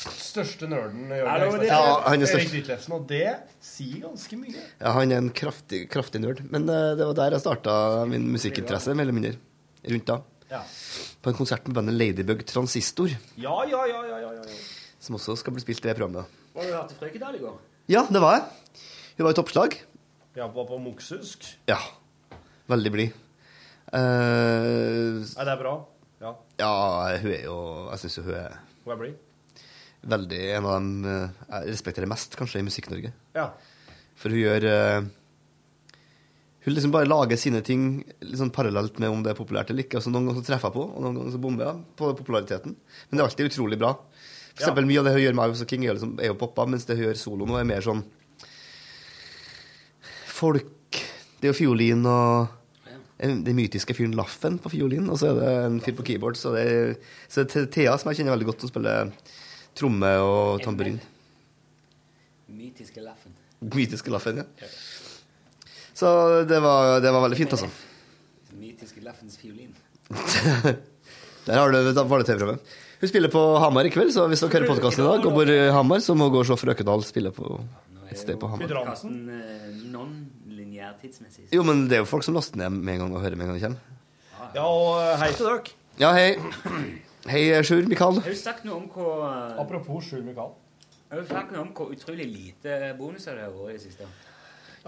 Største nerden Jørgen Ja, han er Erik størst. Ditlevsen, og det sier ganske mye. Ja, han er en kraftig, kraftig nerd. Men eh, det var der jeg starta min musikkinteresse, mer eller mindre. Rundt da. Ja. På en konsert med bandet Ladybug Transistor, Ja, ja, ja, ja, ja, ja. som også skal bli spilt i det programmet. Var du hørte Frøkedal i går? Ja, det var jeg. Hun var i toppslag. Ja, var på Moksusk. Ja. Veldig blid. Uh, Er det bra? Ja. Ja, hun er jo Jeg syns hun er Hun er blid. veldig en av dem eh, jeg respekterer mest, kanskje, i Musikk-Norge. Ja. For hun gjør eh, Hun liksom bare lager sine ting liksom parallelt med om det er populært eller ikke. Altså, Noen ganger så treffer jeg på, og noen ganger så bomber jeg på populariteten. Men det er alltid utrolig bra. For Ja. eksempel Mye av det hun gjør med Ives og King, er jo, liksom, er jo poppa, mens det hun gjør solo nå, er mer sånn folk Det er jo fiolin og den mytiske fyren Laffen på fiolin, og så er det en fyr på keyboard. Så det er, så det er Thea, som jeg kjenner veldig godt, som spiller tromme og tamburin. Mytiske laffen. Mytiske Laffen, ja. Så det var, det var veldig fint, altså. Mytiske laffens fiolin. Der har du, da var det TV-prøve. Hun spiller på Hamar i kveld, så hvis dere hører podkasten i dag og bor i Hamar, så må gå og se Frøkedal spille på et sted på Hamar. Podkasten eh, non-lineær tidsmessig. Jo, men det er jo folk som laster ned med en gang og hører med en gang de kommer. Ja, og eh, hei til dere. Ja, hei. Hei, Sjur Mikael. Har du sagt noe om hvor Apropos Sjur Mikael. Har du sagt noe om hvor utrolig lite bonuser det har vært i det siste?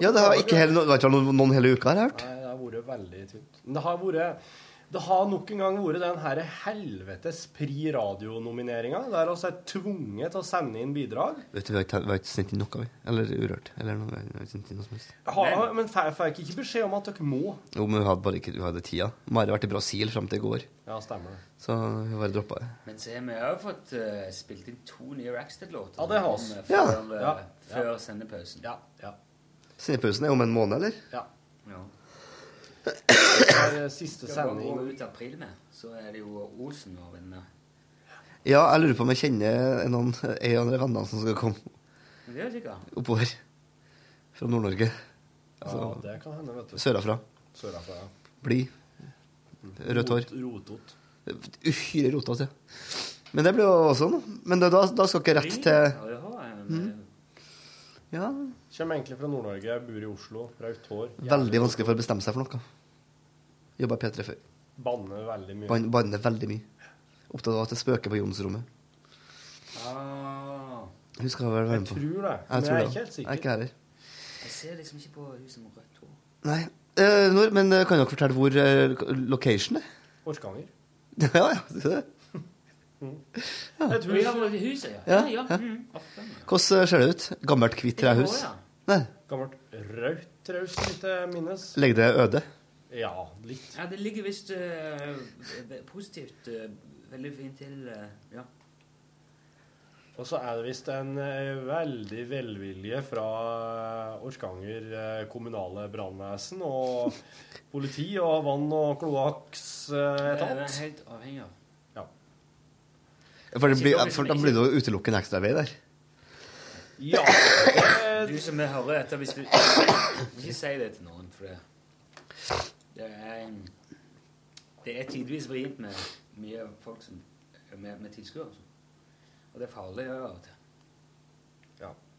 Ja, det har ikke hele, det har ikke noen, noen hele uka, har jeg hørt. Nei, det har vært veldig tynt. Men det har vært det har nok en gang vært den her helvetes Pri Radio-nomineringa, der vi er tvunget til å sende inn bidrag. Vet du, Vi har ikke, sendt inn noe, vi. Eller Urørt. Eller noe, vi har ikke sendt inn noe som helst. Ha, men får jeg ikke beskjed om at dere må. Jo, men vi hadde bare ikke vi hadde tida. Mari har vært i Brasil fram til i går, Ja, stemmer det. så vi bare droppa det. Men se, vi har jo fått uh, spilt inn to nye Rackstead-låter. Ja, det har vi. Ja. Før, eh, Ja. før sendepausen. Ja, ja. Sendepausen er om en måned, eller? ja. Ja. Det er siste sending. gå ut april med, så er det jo Olsen og venner. Ja, jeg lurer på om jeg kjenner en av en av de vennene som skal komme det er sikkert. oppover. Fra Nord-Norge. Ja, Altså, det kan hende, vet du. Sørafra. Sørafra, ja. Blid. Rødt hår. Rotot. Uhyre rotete. Men det blir jo også noe. Men det, da, da skal ikke rett til Ja, det har jeg. Mm. Ja, Kommer egentlig fra Nord-Norge, bor i Oslo, rødt hår. veldig vanskelig for å bestemme seg for noe. Jobba i P3 før. Banner veldig mye. Ban- Banner veldig mye. Opptatt av at det spøker på Jonsrommet. Ah, Hun skal vel være Jeg med på tror det, men Jeg, tror jeg er ikke helt sikker. Jeg er ikke heller. jeg ser liksom ikke på huset med rødt hår. Nei. Eh, når, men eh, kan dere fortelle hvor eh, location er? Orkanger. ja, ja. Det. Et Vi hus. vært i huset, ja. Ja, ja. ja. Mm. Hvordan ser det ut? Gammelt, hvitt trehus? Ja. Nei. Gammelt rødt trehus, litt eh, minnes. Ligger det øde? Ja, litt. ja, det ligger visst uh, positivt uh, veldig fint til. Uh, ja. Og så er det visst en veldig velvilje fra Orkanger eh, kommunale brannvesen og politi og vann- og Det er helt avhengig av. For, blir, for da blir det jo utelukkende en ekstravei der. Ja. Du som hører dette, hvis du Ikke si det til noen, for det, det er Det er tidvis vrient med mye folk som med, med tilskuere. og sånn. Det er farlig å gjøre av og til.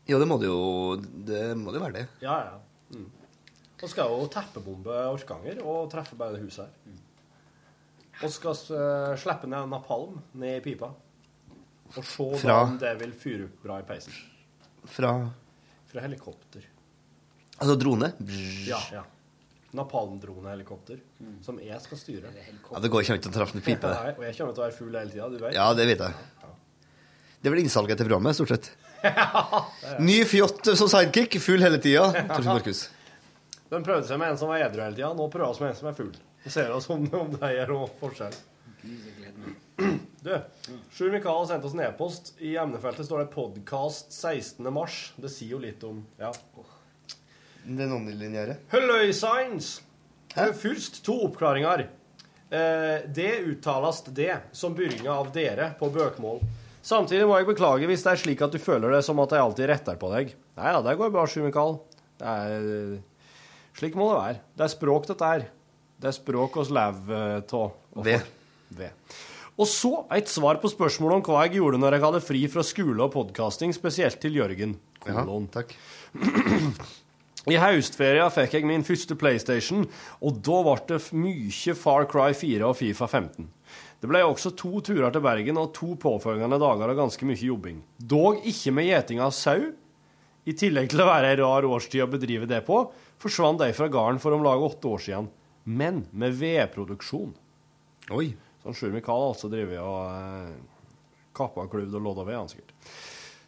Ja, det må det jo Det må det jo være det. Ja, ja. Mm. Og skal jo teppebombe Orkanger og treffe bare det huset her. Og skal uh, slippe ned napalm ned i pipa. Og se da om det vil fyre opp bra i peisen. Fra Fra helikopter. Altså drone? Ja, ja. Napalmdronehelikopter. Som jeg skal styre. Ja, det går ikke an å treffe en pipe. Nei, og jeg kommer til å være full hele tida, du vet. Ja, det vet jeg. Det er vel innsalget til programmet, stort sett. Ny fjott som sidekick, full hele tida. Torfinn Markus. De prøvde seg med en som var edru hele tida. Nå prøver vi med en som er full. Vi ser oss om, om det gjør noen forskjell. Du, Sjur Mikael har sendt oss en e-post. I emnefeltet står det 'podkast 16. mars'. Det sier jo litt om Ja. Det er non-lineære. Halløysains! Eh, Først to oppklaringer. Eh, det uttales det som byrjinga av dere på bøkmål. Samtidig må jeg beklage hvis det er slik at du føler det som at jeg alltid retter på deg. Nei da, det går bra, Sjur Mikael. Det er Slik må det være. Det er språk, dette her. Det er språk oss lever av. Ved. Ved. Og så et svar på spørsmålet om hva jeg gjorde når jeg hadde fri fra skole og podkasting, spesielt til Jørgen. Kolon. takk. I høstferien fikk jeg min første PlayStation, og da ble det mye Far Cry 4 og Fifa 15. Det ble også to turer til Bergen og to påfølgende dager og ganske mye jobbing. Dog ikke med gjeting av sau. I tillegg til å være ei rar årstid å bedrive det på, forsvant de fra gården for om lag åtte år siden. Men med vedproduksjon. Oi. Så Sjur Mikael har altså drevet og eh, kappa og og lodda ved, han sikkert.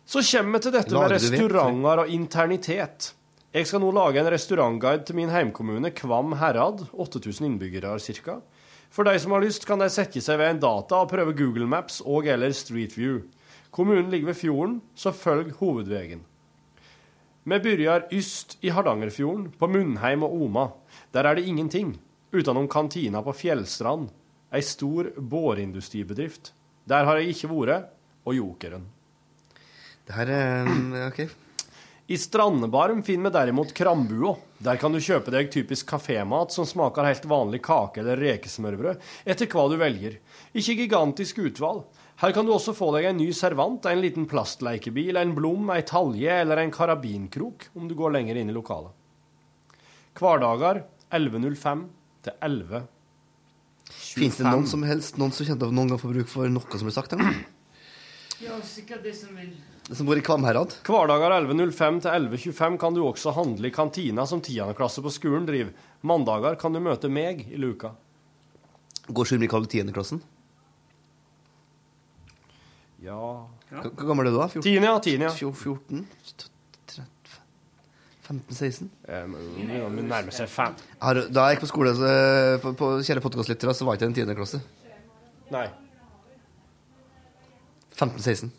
Så kommer vi til dette med restauranter og internitet. Jeg skal nå lage en restaurantguide til min heimkommune, Kvam herad, 8000 innbyggere ca. For de som har lyst, kan de sette seg ved en data og prøve Google Maps og eller Street View. Kommunen ligger ved fjorden, så følg hovedveien. Vi begynner yst i Hardangerfjorden, på Munnheim og Oma. Der er det ingenting, utenom kantina på Fjellstrand, ei stor båreindustribedrift. Der har jeg ikke vært, og Jokeren. Det her er OK. I Strandebarm finner vi derimot Krambua. Der kan du kjøpe deg typisk kafémat som smaker helt vanlig kake eller rekesmørbrød, etter hva du velger. Ikke gigantisk utvalg. Her kan du også få deg en ny servant, en liten plastleikebil, en blom, ei talje eller en karabinkrok, om du går lenger inn i lokalet. Hverdager 11.05 til 11. Fins det noen som helst noen som kjente av noen gang får bruk for noe som blir sagt? her? Ja, sikkert det som vil Det som bor i Kvamherad? Hverdager 11.05 til 11.25 kan du også handle i kantina som tiendeklasse på skolen driver. Mandager kan du møte meg i luka. Går Sjur Mikael i tiendeklassen? Ja Hvor hvor gammel er du da? 14? Tiende, ja. Tiende, ja. 14? 15-16? Hun nærmer seg fem. Da jeg gikk på skole så, eh, på, på Kjære podkastlyttere, så var ikke i en tiendeklasse. Nei. 15-16.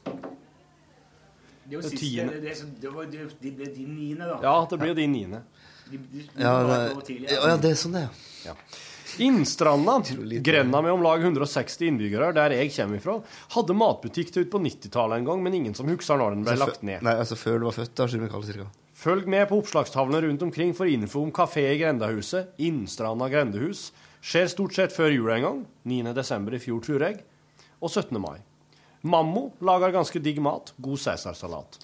Det er Det siste det, det, det, var, det, det ble din niende, da. Ja, det blir jo din niende. De, de, Ja, de, det, ja, ja, er sånn det er. Ja. Innstranda, grenda med om lag 160 innbyggere, der jeg kommer ifra, hadde matbutikk til ut på 90-tallet en gang, men ingen som husker når den ble Altså, lagt ned. Nei, altså før du var født, da, Sjur Mikael, cirka. Følg med på oppslagstavlene rundt omkring for info om kafé i grendehuset, Innstranda grendehus. Skjer stort sett før jul en gang, 9. desember i fjor, tror jeg, og 17. mai. Mammo lager ganske digg mat, god cæsarsalat.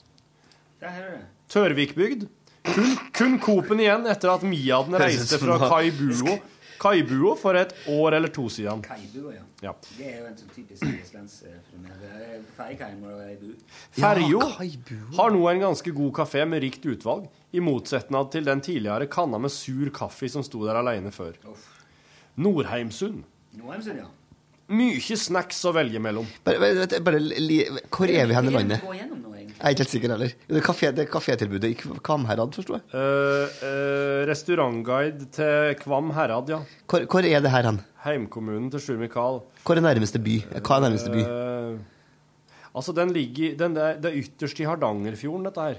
Tørvikbygd. Kun, kun Coop-en igjen etter at Miaden reiste fra Kai Kaibuo, Kaibuo for et år eller to siden. Kaibua, ja. Ja. Det er jo en sånn typisk islandsfenomen. Ferjekaimer og Kaibu. Ferjo har nå en ganske god kafé med rikt utvalg, i motsetning til den tidligere kanna med sur kaffe som sto der alene før. Nordheimsund. Nordheimsund, ja. Mye snacks å velge mellom. Bare, bare, bare, hvor er vi hen i landet? Jeg er ikke helt sikker heller. Det er kafé- det kafétilbudet i Kvamherad, forsto jeg. Uh, uh, restaurantguide til Kvam herad, ja. Hvor, hvor er det her hen? Heimkommunen til Sjur Mikael. Hvor er nærmeste by? Hva er nærmeste by? Uh, altså, den ligger den Det er ytterst i Hardangerfjorden, dette her.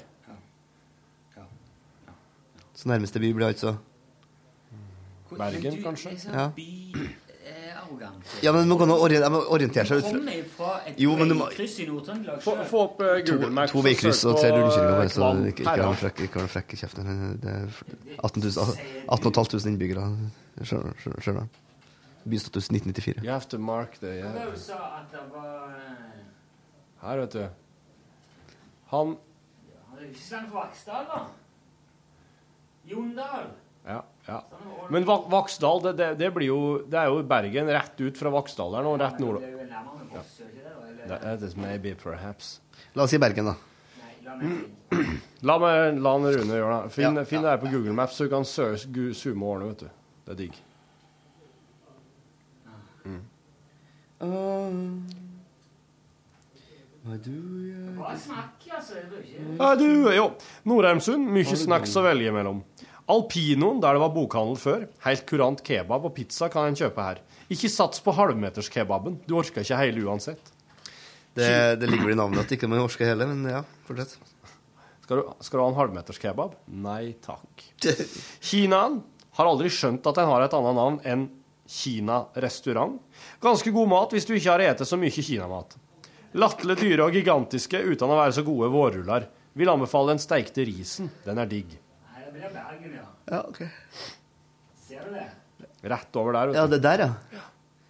Så nærmeste by blir altså Bergen, kanskje? Ja. Ja, men man kan gå an å ori- jeg må orientere seg ut fra fra et Jo, men du må- i Nord-Trøndelag. Få, få opp To, Google Maps. to og veikryss og tre rundkjøringer, eh, så du ikke, ikke har frekk, ikke har frekk i kjeften. Det er 18 500 innbyggere. Skjønner du? Bystatus 1994. You have to mark the yeah. eh, Her, vet du. Han Han er ikke så langt fra Vaksdal, da. Jondal. Ja. Ja. Men Vaksdal, det, det, det blir jo Det er jo Bergen rett ut fra Vaksdal der nå, rett nord. Det er er det is maybe perhaps. La oss si Bergen, da. La meg. La meg la han Rune gjøre det. Finn, Ja, finn det her på Google Maps, så du kan zoome og ordne, vet du. Det er digg. Mm. snakk, altså. Det er jo. Nordheimsund, mye snacks å velge mellom. Alpinoen, der det var bokhandel før. Helt kurant kebab og pizza kan en kjøpe her. Ikke sats på halvmeterskebaben. Du orker ikke hele uansett. Det, det ligger vel i navnet at ikke man orker hele, men ja, fortsett. Skal du, skal du ha en halvmeterskebab? Nei takk. Kinaen har aldri skjønt at den har et annet navn enn Kina restaurant. Ganske god mat hvis du ikke har spist så mye kinamat. Latterlig dyre og gigantiske uten å være så gode vårruller. Vil anbefale den steikte risen. Den er digg. Det er Bergen, ja. Ja, ok. Ser du det? Rett over der, Ja, vet du. det der, ja.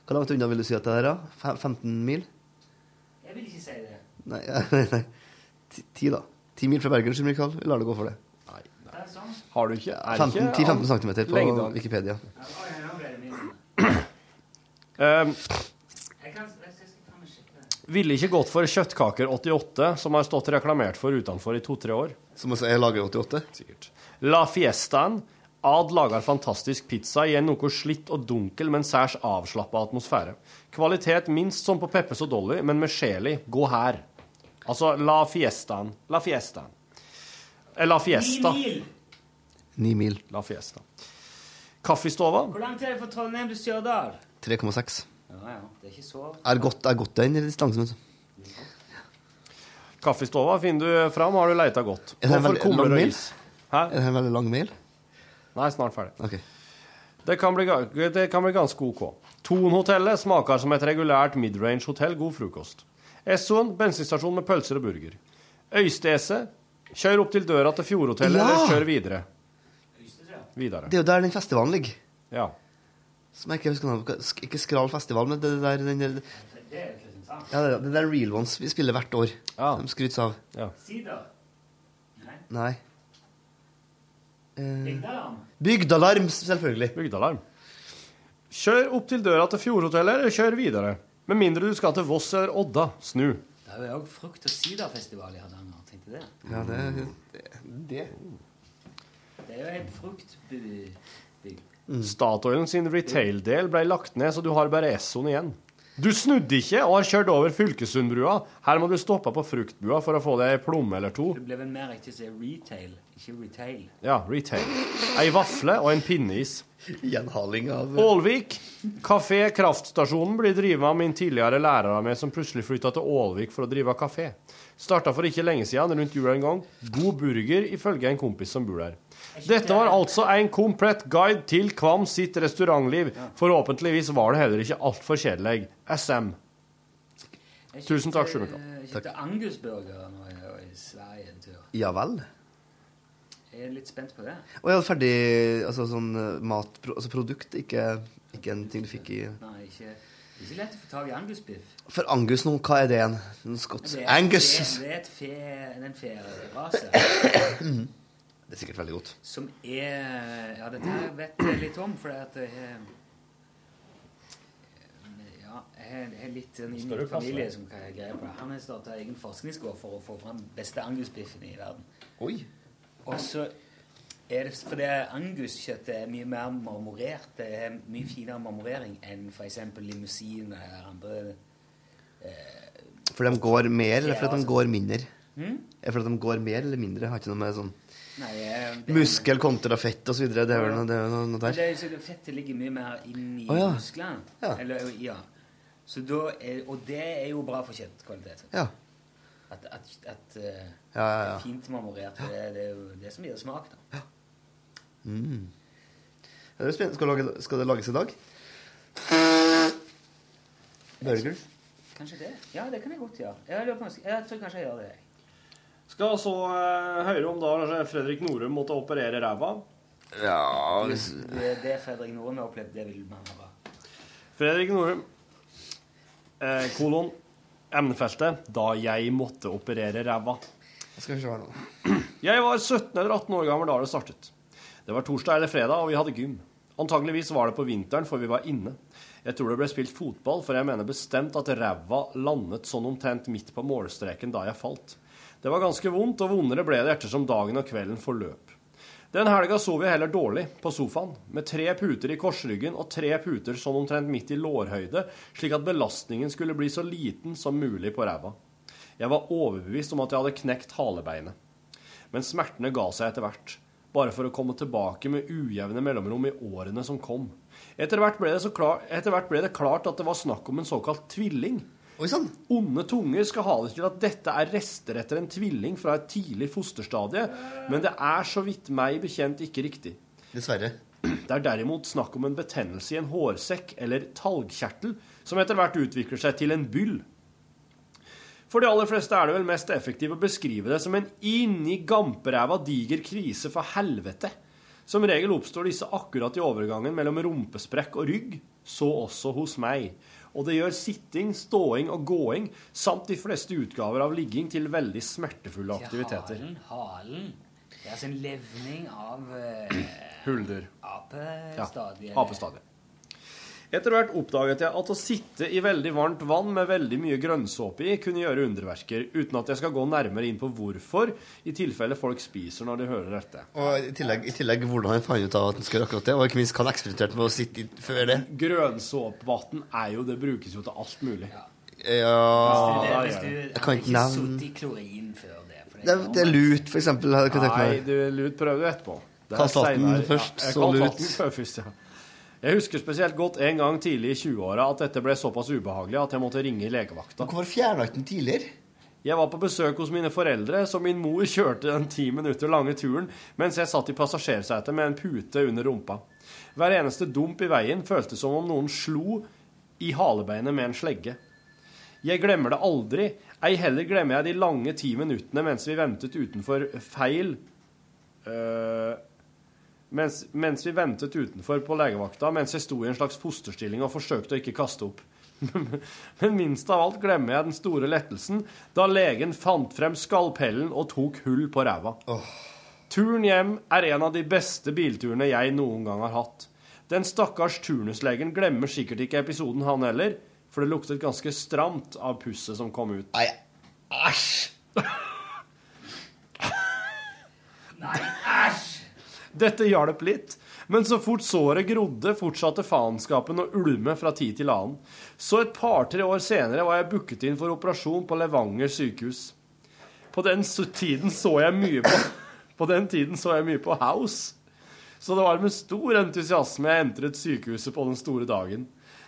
Hvor langt unna vil du si at det er, da? Fem- 15 mil? Jeg vil ikke si det. Nei, nei, nei. Ti, ti, da. 10 mil fra Bergen, Sjur Mikael. Vi lar det gå for det. Nei, nei. Det er sånn. Har du ikke er det 15 ikke 10-15 cm på lengde? Wikipedia. Ja, ble det min. Um, Jeg kan jeg skal faen meg sjekke det. Ville ikke gått for kjøttkaker 88, som har stått reklamert for utenfor i to-tre år. Som også er lager 88? Sikkert. La Fiestaen, Ad lager fantastisk pizza i en noe slitt og dunkel, men særs avslappa atmosfære. Kvalitet minst som på Peppes og Dolly, men med sjel i. Gå her. Altså La Fiestaen. La Fiestaen. Eh, La Fiesta. Ni mil. Ni mil. La Fiesta. Kaffestova. Hvor langt er det fra Trondheim til Stjørdal? 3,6. Ja, ja, det er ikke så Jeg godt, er gått den distansen. altså. Kaffestova finner du fram, har du leita godt. Er det en Hvorfor veldig lang mail? Er det en veldig lang mail? Nei, snart ferdig. Ok. Det kan, bli, det kan bli ganske OK. Thon-hotellet smaker som et regulært midrange hotell. God frokost. Essoen bensinstasjon med pølser og burger. Øystese kjør opp til døra til Fjordhotellet, Ja! eller kjør videre. Videre. Det er jo der den festivalen ligger. Ja. Som jeg ikke husker navnet på. Ikke Skral festival, men det der, den der Ja, det, det der Real Ones vi spiller hvert år. De skrytes av. Ja. Nei. Eh, Bygdalarm. Bygdalarm, selvfølgelig. Bygdalarm. Kjør opp til døra til Fjordhotellet, eller kjør videre. Med mindre du skal til Voss eller Odda. Snu. Det er jo òg frukt- og siderfestival i Hardanger. Tenkte det. Ja, det, det. Det er jo en fruktbygd. Statoil sin retail-del ble lagt ned, så du har bare Essoen igjen. Du snudde ikke og har kjørt over Fylkesundbrua. Her må du stoppe på fruktbua for å få deg ei plomme eller to. Det ble vel mer riktig å si retail, ikke retail. Ja, retail. Ei vafle og en pinneis. Gjenhaling av Ålvik. Kafé Kraftstasjonen blir drevet av min tidligere lærer av meg, som plutselig flytta til Ålvik for å drive kafé. Starta for ikke lenge siden, rundt jula en gang. God burger, ifølge en kompis som bor der. Dette var altså en komplett guide til Kvam sitt restaurantliv. Forhåpentligvis var det heller ikke altfor kjedelig. SM. Tusen takk, Sjumika. Jeg Angus-burger nå i, Sverige en tur. Ja vel. Jeg er litt spent på det. Og jeg hadde ferdig altså sånn matprodukt, mat, altså produkt, ikke, ikke en ting du fikk i Nei, ikke, det er ikke lett å få tak i angusbiff. For Angus nå, hva er det igjen? En skott. Det er en Angus! Fe, det er en fe, en fe en ferase Det er sikkert veldig godt. som er Ja, dette her vet jeg litt om, for at jeg ja, jeg har- litt en ny i du familie som kan greie på det. Han har starta egen forskningsgård for å få fram beste angusbiffen i verden. Oi. Og så er det fordi anguskjøttet er mye mer marmorert. Det er mye finere marmorering enn f.eks. limousin eller andre For de går mer, eller for at de altså. går mindre? Hmm? Er det for at de går mer eller mindre? Har ikke noe med sånn Nei, eh, det- muskel kontra fett videre. Det er jo noe, det er noe, noe der. Det er, fettet ligger mye mer inni oh, ja. musklene. Eller, ja. Så da er, og det er jo bra for kjøttkvalitet. Ja. At, at, at eh, Ja, ja, ja. det er fint marmorert. Det, det er jo det som gir smak. da. Mm. Det er spennende. Skal, lage, skal det lages i dag? Burger? Kanskje det? Ja, det kan jeg godt gjøre. Jeg, jeg tror kanskje jeg gjør det. Skal så eh, høre om da Fredrik Norum måtte operere ræva. Ja Hvis det, det Fredrik Norum har opplevd, det vil man høre. Fredrik Norum, eh, kolon, emnefeltet, da jeg måtte operere ræva. Skal vi se noe. Jeg var 17 eller 18 år gammel da det startet. Det var torsdag eller fredag, og vi hadde gym. Antageligvis var det på vinteren, for vi var inne. Jeg tror det ble spilt fotball, for jeg mener bestemt at ræva landet sånn omtrent midt på målstreken da jeg falt. Det var ganske vondt, og vondere ble det ettersom dagen og kvelden forløp. Den helga sov jeg heller dårlig, på sofaen, med tre puter i korsryggen og tre puter sånn omtrent midt i lårhøyde, slik at belastningen skulle bli så liten som mulig på ræva. Jeg var overbevist om at jeg hadde knekt halebeinet. Men smertene ga seg etter hvert, bare for å komme tilbake med ujevne mellomrom i årene som kom. Etter hvert ble det, klar, etter hvert ble det klart at det var snakk om en såkalt tvilling. Onde tunger skal ha det til at dette er rester etter en tvilling fra et tidlig fosterstadie, men det er så vidt meg bekjent ikke riktig. Dessverre. Det er derimot snakk om en betennelse i en hårsekk eller talgkjertel, som etter hvert utvikler seg til en byll. For de aller fleste er det vel mest effektivt å beskrive det som en inni gamperæva diger krise for helvete. Som regel oppstår disse akkurat i overgangen mellom rumpesprekk og rygg, så også hos meg. Og det gjør sitting, ståing og gåing, samt de fleste utgaver av ligging, til veldig smertefulle aktiviteter. Halen, halen. Det er altså en levning av uh, Hulder. apestadiet. Ja, apestadiet. Etter hvert oppdaget jeg at å sitte i veldig varmt vann med veldig mye grønnsåpe i kunne gjøre underverker, uten at jeg skal gå nærmere inn på hvorfor, i tilfelle folk spiser når de hører dette. Og i tillegg, i tillegg hvordan han fant ut av at han skulle gjøre akkurat det, og ikke minst hva han eksperimenterte med å sitte i før det. Grønnsåpevann er jo Det brukes jo til alt mulig. Ja, Hvis du, Jeg har kan ikke ikke sittet i klorin før det. For Det er, det er lut, for eksempel. hadde jeg Nei, du, lut prøver du etterpå. Det er Kast vann først, Ja, så lut. før først, ja. Jeg husker spesielt godt en gang tidlig i 20-åra at dette ble såpass ubehagelig at jeg måtte ringe legevakta. Hvorfor fjerna ikke den tidligere? Jeg var på besøk hos mine foreldre, så min mor kjørte den ti minutter lange turen mens jeg satt i passasjersetet med en pute under rumpa. Hver eneste dump i veien føltes som om noen slo i halebeinet med en slegge. Jeg glemmer det aldri, ei heller glemmer jeg de lange ti minuttene mens vi ventet utenfor feil øh, mens, mens vi ventet utenfor på legevakta, mens jeg sto i en slags fosterstilling og forsøkte å ikke kaste opp. Men minst av alt glemmer jeg den store lettelsen da legen fant frem skalpellen og tok hull på ræva. Turen hjem er en av de beste bilturene jeg noen gang har hatt. Den stakkars turnuslegen glemmer sikkert ikke episoden, han heller, for det luktet ganske stramt av pusset som kom ut. Nei, æsj! Dette hjalp litt, men så fort såret grodde, fortsatte faenskapen å ulme fra tid til annen. Så et par-tre år senere var jeg booket inn for operasjon på Levanger sykehus. På den tiden så jeg mye på På jeg mye på House. Så det var med stor entusiasme jeg entret sykehuset på den store dagen.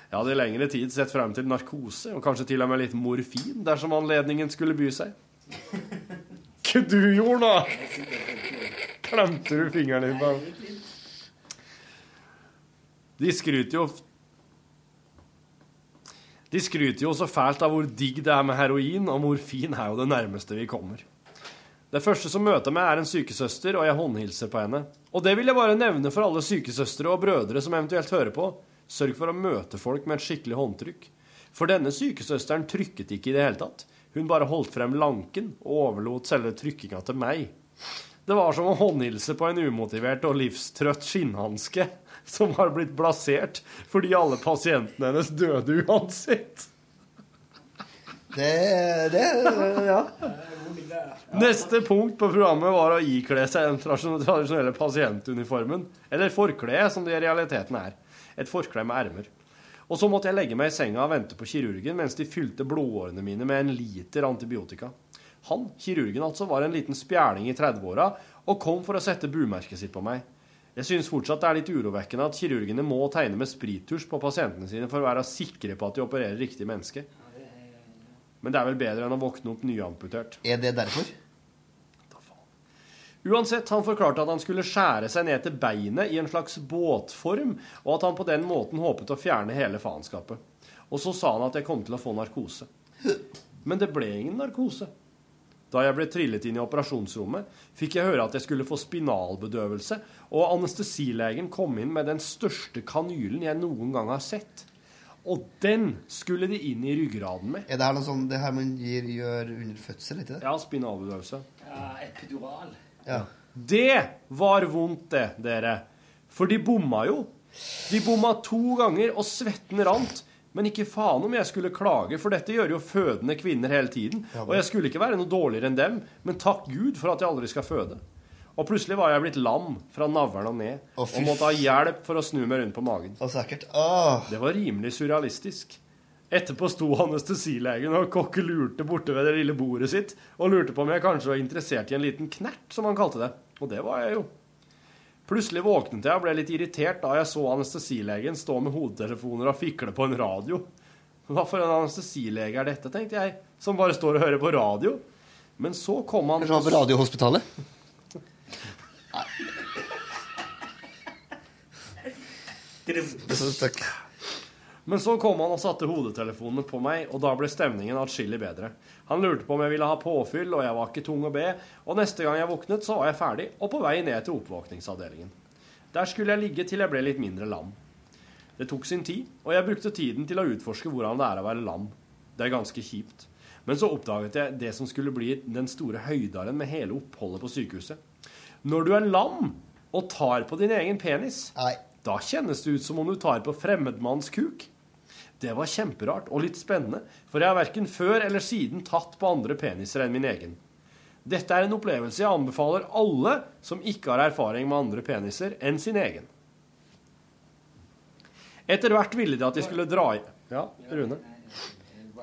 Jeg hadde i lengre tid sett frem til narkose, og kanskje til og med litt morfin, dersom anledningen skulle by seg. Hva du gjorde, da? Klemte du fingeren din på De skryter jo De skryter jo så fælt av hvor digg det er med heroin, og morfin er jo det nærmeste vi kommer. Det første som møter meg, er en sykesøster, og jeg håndhilser på henne. Og det vil jeg bare nevne for alle sykesøstre og brødre som eventuelt hører på. Sørg for å møte folk med et skikkelig håndtrykk. For denne sykesøsteren trykket ikke i det hele tatt. Hun bare holdt frem lanken og overlot selve trykkinga til meg. Det var som å håndhilse på en umotivert og livstrøtt skinnhanske som har blitt blasert fordi alle pasientene hennes døde uansett. Det, det Ja. Neste punkt på programmet var å ikle seg den tradisjonelle pasientuniformen, eller forkleet, som det i realiteten er. Et forkle med ermer. Og så måtte jeg legge meg i senga og vente på kirurgen mens de fylte blodårene mine med en liter antibiotika. Han, kirurgen altså, var en liten spjæling i 30-åra og kom for å sette bumerket sitt på meg. Jeg synes fortsatt det er litt urovekkende at kirurgene må tegne med sprittusj på pasientene sine for å være sikre på at de opererer riktig menneske. Men det er vel bedre enn å våkne opp nyamputert. Er det derfor? Uansett, han forklarte at han skulle skjære seg ned til beinet i en slags båtform, og at han på den måten håpet å fjerne hele faenskapet. Og så sa han at jeg kom til å få narkose. Men det ble ingen narkose. Da jeg ble trillet inn i operasjonsrommet, fikk jeg høre at jeg skulle få spinalbedøvelse, og anestesilegen kom inn med den største kanylen jeg noen gang har sett. Og den skulle de inn i ryggraden med. Er det her noe sånn det her man gir, gjør under fødsel, ikke det? Ja, spinalbedøvelse. Ja, epidural. Ja. Det var vondt, det, dere. For de bomma jo. De bomma to ganger, og svetten rant. Men ikke faen om jeg skulle klage, for dette gjør jo fødende kvinner hele tiden. Og jeg skulle ikke være noe dårligere enn dem, men takk Gud for at jeg aldri skal føde. Og plutselig var jeg blitt lam fra navlen og ned, Å, fy og måtte ha hjelp for å snu meg rundt på magen. Og sikkert. Åh. Det var rimelig surrealistisk. Etterpå sto anestesilegen og kokkelurte borte ved det lille bordet sitt og lurte på om jeg kanskje var interessert i en liten knert, som han kalte det. Og det var jeg jo. Plutselig våknet jeg og ble litt irritert da jeg så anestesilegen stå med hodetelefoner og fikle på en radio. Hva for en anestesilege er dette, tenkte jeg, som bare står og hører på radio. Men så kom han Kanskje han var på Radiohospitalet? Men så kom han og satte hodetelefonene på meg, og da ble stemningen atskillig bedre. Han lurte på om jeg ville ha påfyll, og jeg var ikke tung å be, og neste gang jeg våknet, så var jeg ferdig, og på vei ned til oppvåkningsavdelingen. Der skulle jeg ligge til jeg ble litt mindre lam. Det tok sin tid, og jeg brukte tiden til å utforske hvordan det er å være lam. Det er ganske kjipt. Men så oppdaget jeg det som skulle bli den store høydaren med hele oppholdet på sykehuset. Når du er lam og tar på din egen penis, Da kjennes det ut som om du tar på fremmedmanns kuk. Det var kjemperart og litt spennende, for jeg har verken før eller siden tatt på andre peniser enn min egen. Dette er en opplevelse jeg anbefaler alle som ikke har erfaring med andre peniser enn sin egen. Etter hvert ville de at de skulle dra i Ja, Rune?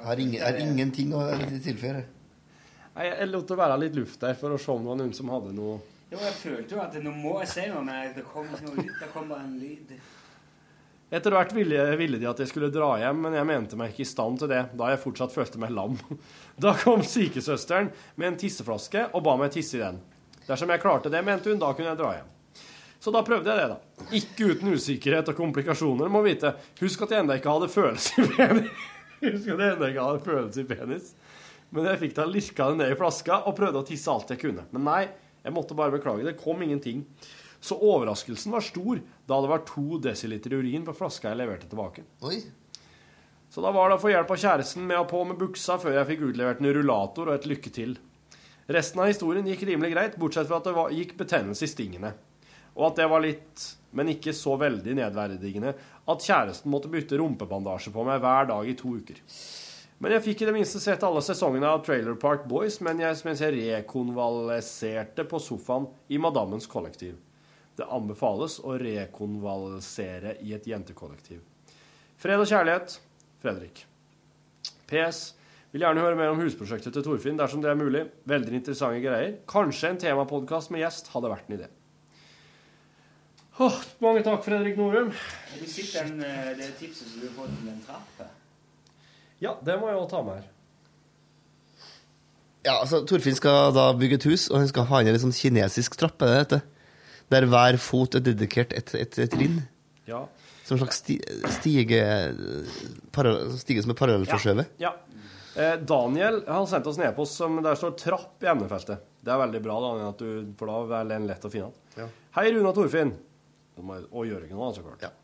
Jeg har, ingen, jeg har ingenting å tilføye. Jeg lot det være litt luft der for å se om det var noen som hadde noe Jo, jeg følte jo at nå må jeg si noe, men det kom ikke noe lyd, Det kom bare en lyd. Etter hvert ville, ville de at jeg skulle dra hjem, men jeg mente meg ikke i stand til det, da jeg fortsatt følte meg lam. Da kom sykesøsteren med en tisseflaske og ba meg tisse i den. Dersom jeg klarte det, mente hun, da kunne jeg dra hjem. Så da prøvde jeg det, da. Ikke uten usikkerhet og komplikasjoner, må vite. Husk at jeg ennå ikke hadde følelse i penis. Husk at jeg ennå ikke hadde følelse i penis. Men jeg fikk da lirka det ned i flaska og prøvde å tisse alt jeg kunne. Men nei, jeg måtte bare beklage. Det kom ingenting. Så overraskelsen var stor da det var to desiliter urin på flaska jeg leverte tilbake. Oi. Så da var det å få hjelp av kjæresten med å på med buksa før jeg fikk utlevert en rullator og et lykke til. Resten av historien gikk rimelig greit, bortsett fra at det var, gikk betennelse i stingene. Og at det var litt, men ikke så veldig nedverdigende, at kjæresten måtte bytte rumpebandasje på meg hver dag i to uker. Men jeg fikk i det minste sett alle sesongene av Trailer Park Boys men jeg, mens jeg rekonvaleserte på sofaen i Madammens kollektiv. Det anbefales å rekonvalisere i et jentekollektiv. Fred og kjærlighet, Fredrik. PS. Vil gjerne høre mer om husprosjektet til Torfinn dersom det er mulig. Veldig interessante greier. Kanskje en temapodkast med gjest hadde vært en idé. Oh, mange takk, Fredrik Norum. Du sitter den, eh, det tipset som du har fått om den trappa. Ja, det må jeg også ta med her. Ja, altså, Torfinn skal da bygge et hus, og han skal ha inn en litt sånn kinesisk trappe. Det heter. Der hver fot er dedikert et, et, et trinn. Ja. Som en slags sti, stige, para, stige som er parallellforskjøvet. Ja. Eh, Daniel har sendt oss en e-post som der står 'trapp' i emnefeltet. Det er veldig bra, Daniel, at du, for da er den lett å finne igjen. Ja. Hei, Rune og Torfinn. Og Jørgen òg, så klart.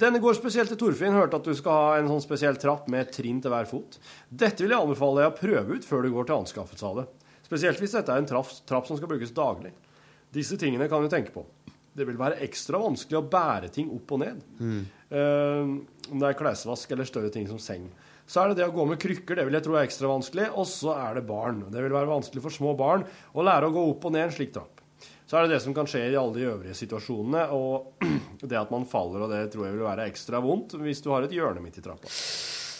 Denne går spesielt til Torfinn. Hørte at du skal ha en sånn spesiell trapp med trinn til hver fot. Dette vil jeg anbefale deg å prøve ut før du går til anskaffelse av det. Spesielt hvis dette er en trapp, trapp som skal brukes daglig. Disse tingene kan du tenke på. Det vil være ekstra vanskelig å bære ting opp og ned. Eh, om det er klesvask eller større ting som seng. Så er det det å gå med krykker, det vil jeg tro er ekstra vanskelig. Og så er det barn. Det vil være vanskelig for små barn å lære å gå opp og ned en slik trapp. Så er det det som kan skje i alle de øvrige situasjonene, og det at man faller, og det tror jeg vil være ekstra vondt hvis du har et hjørne midt i trappa.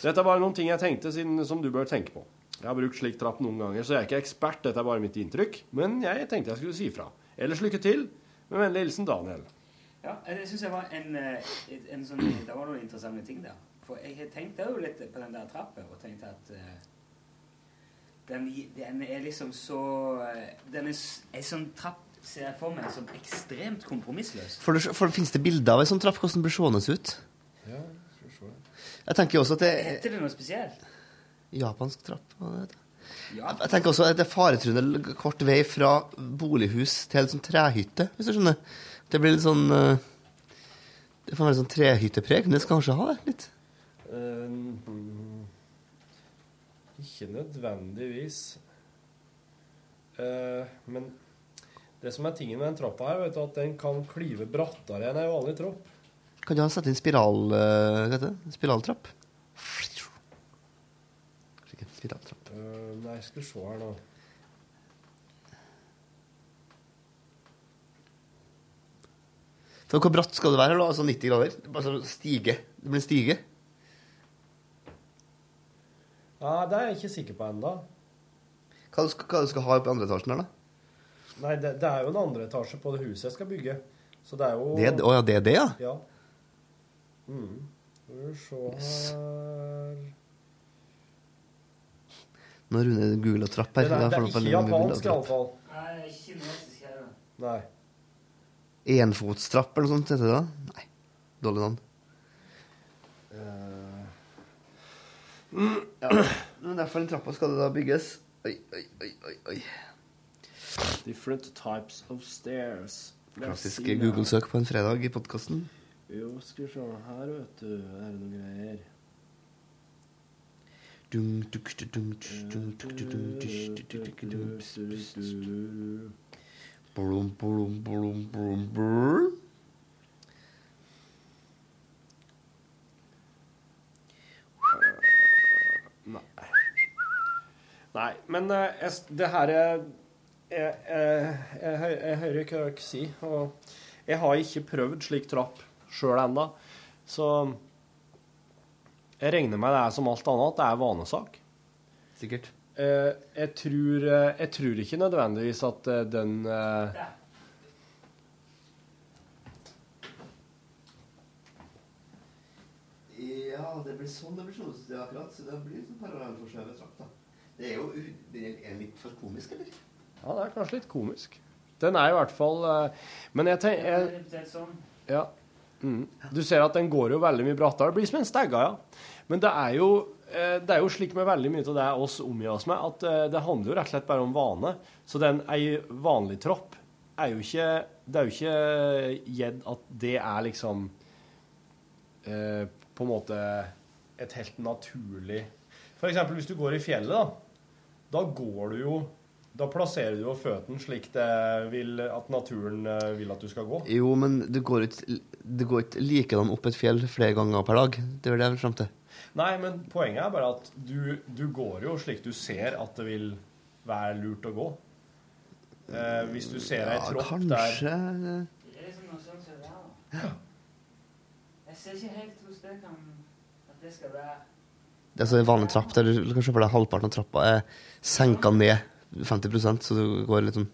Dette er bare noen ting jeg tenkte siden, som du bør tenke på. Jeg har brukt slik trapp noen ganger, så jeg er ikke ekspert, dette er bare mitt inntrykk. Men jeg tenkte jeg skulle si fra. Ellers lykke til. Med vennlig hilsen Daniel. Ja, det syns jeg var en, eh, en sånn Det var noen interessante ting der. For jeg tenkte jo litt på den der trappa og tenkte at eh, den, den er liksom så eh, Den er ei en sånn trapp ser jeg for meg som ekstremt kompromissløs. For, det- for Fins det bilder av ei sånn trapp? Hvordan blir det seende ut? Ja, jeg. Jeg tenker jo også at det er Heter det noe spesielt? japansk trapp. hva det heter. Ja. Jeg tenker også at det er faretruende kort vei fra bolighus til en sånn trehytte, hvis du skjønner. Det blir litt sånn eh, Det får være sånn trehyttepreg, men det skal kanskje ha det litt. Mm, ikke nødvendigvis. Uh, men det som er tingen med den trappa her, vet du, at den kan klyve brattere enn ei vanlig tropp. Kan du ha sette inn spiral, uh, spiraltrapp? Spiraltrapp. Nei, skal skulle se her nå. For hvor bratt skal det være? da? Altså 90 grader? Bare sånn stige. Det blir en stige. Ja, det er jeg ikke sikker på ennå. Hva du skal, hva du skal ha i andre etasjen her, da? Nei, det, det er jo en andre etasje på det huset jeg skal bygge. Så det er jo Det, å ja, det er det, ja? Ja. Mm. Skal vi se her Når Rune gula trapp her Det, er, det er ikke japansk, iallfall. Nei, kinesisk her. Nei. Enfotstrapp eller noe sånt heter det da? Nei. Dårlig navn. Ja. Men derfor den trappa skal det da bygges. Oi, oi, oi, oi, oi. Different types of stairs. Klassisk. Google-søk på en fredag i podkasten. Jo, skal vi se her, vet du. Er det noen greier? Blum, blum, blum, blum, blum. Nei, men eh, jeg, det her jeg, jeg, jeg, hører hva dere sier. Og jeg har ikke prøvd slik trapp sjøl ennå. Så jeg regner med det er som alt annet, det er vanesak. Sikkert. Eh, jeg, tror, eh, jeg tror ikke nødvendigvis at eh, den eh, Ja, det blir sånn det blir sånn, det er akkurat. Så det blir sånn parallellforskjøvet trakt, da. Det er jo det er litt for komisk, eller? Ja, det er kanskje litt komisk. Den er i hvert fall eh, Men jeg tenker jeg... Ja. Mm. Du ser at den går jo veldig mye brattere. Blir som en stegga, ja. Men det er jo, eh, det er jo slik med veldig mye av det oss omgir oss med, at eh, det handler jo rett og slett bare om vane. Så den ei vanlig tropp er jo ikke Det er jo ikke gjedd at det er liksom eh, på en måte et helt naturlig eksempel hvis du går i fjellet, da. Da går du jo Da plasserer du jo føttene slik det vil at naturen eh, vil at du skal gå. Jo, men du går ikke det går ikke likedan opp et fjell flere ganger per dag. Det er det jeg vil fram til. Nei, men poenget er bare at du, du går jo slik du ser at det vil være lurt å gå. Eh, hvis du ser ei Ja, tropp kanskje der Det er liksom noe sånt som det er, da. Jeg ser ikke helt hvordan det kan At det skal være Det er altså en vanlig trapp der du kan se for deg halvparten av trappa er senka ned 50% så du går litt sånn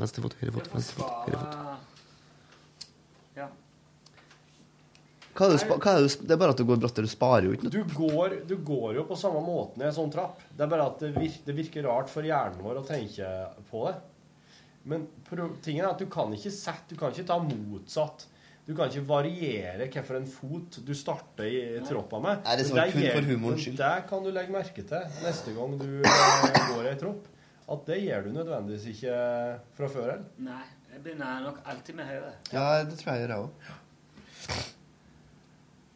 Venstre fot, høyre fot, venstre fot, høyre fot. Ja. Hva er det, spa- hva er det, det er bare at du går brattere. Du sparer jo ikke noe. du går, du går jo på samme måten i en sånn trapp. Det er bare at det, virker, det virker rart for hjernen vår å tenke på det. Men pro, tingen er at du kan ikke sette, du kan ikke ta motsatt. Du kan ikke variere hvilken fot du starter i troppa med. Nei, det er sånn kun for humorens skyld. Det kan du legge merke til neste gang du eh, går i ei tropp. At det gjør du nødvendigvis ikke fra før av. Nei, jeg begynner nok alltid med høyre. Ja, det tror jeg gjør jeg òg.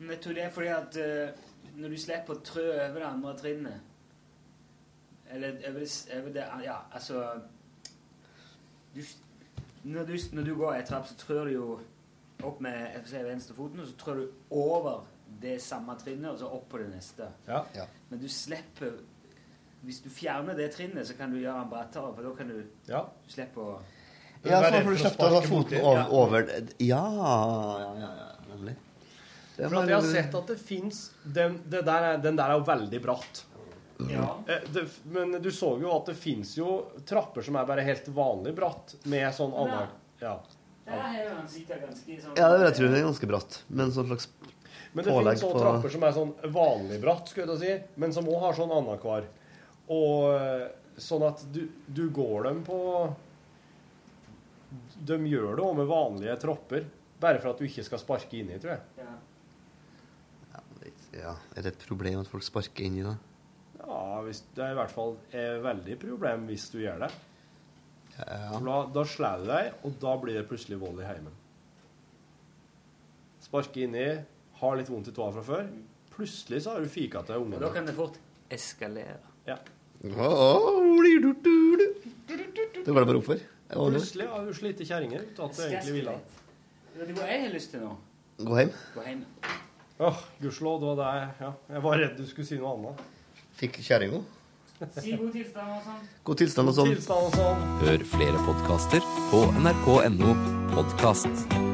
Men jeg tror det er fordi at uh, når du slipper å trø over det andre trinnet Eller over, over det Ja, altså du, når, du, når du går ei trapp, så trør du jo opp med venstre foten venstrefoten, og så trår du over det samme trinnet, og så opp på det neste. Ja. Men du slipper Hvis du fjerner det trinnet, så kan du gjøre den brattere, for da kan du Ja. Du slipper å Ja, så får du slippe å ha foten over, Ja. over Ja, ja, ja, ja nemlig. Det For at jeg har sett at det fins den, der er- den der er jo veldig bratt. Ja. Eh, Det, men du så jo at det fins jo trapper som er bare helt vanlig bratt, med sånn annen Ja. Der ganske sånn Ja, det vil jeg tro det er ganske bratt. Men sånn slags Men det òg på trapper som er sånn vanlig bratt, skulle jeg si, men som òg har sånn annenhver. Og eh, sånn at du, du går dem på De gjør det òg med vanlige tropper, bare for at du ikke skal sparke inni, tror jeg. Ja, Er det et problem at folk sparker inn i det? Ja, hvis, det er i hvert fall et veldig problem hvis du gjør det. Ja. Da, da slår du deg, og da blir det plutselig vold i heimen. Sparke inni, har litt vondt i tåa fra før. Plutselig så har du fika til Og da kan det fort eskalere. Ja. Det går det bare oppfor. Plutselig har du slitt kjerringer du egentlig ville. Vet du jeg har lyst til nå? Gå hjem. Gå hjem. Åh, gudskjelov, det var deg. Ja, jeg var redd du skulle si noe annet. Fikk kjerringa. Si god tilstand og sånn. God tilstand og sånn. Sånn. Hør flere podkaster på nrk.no podkast.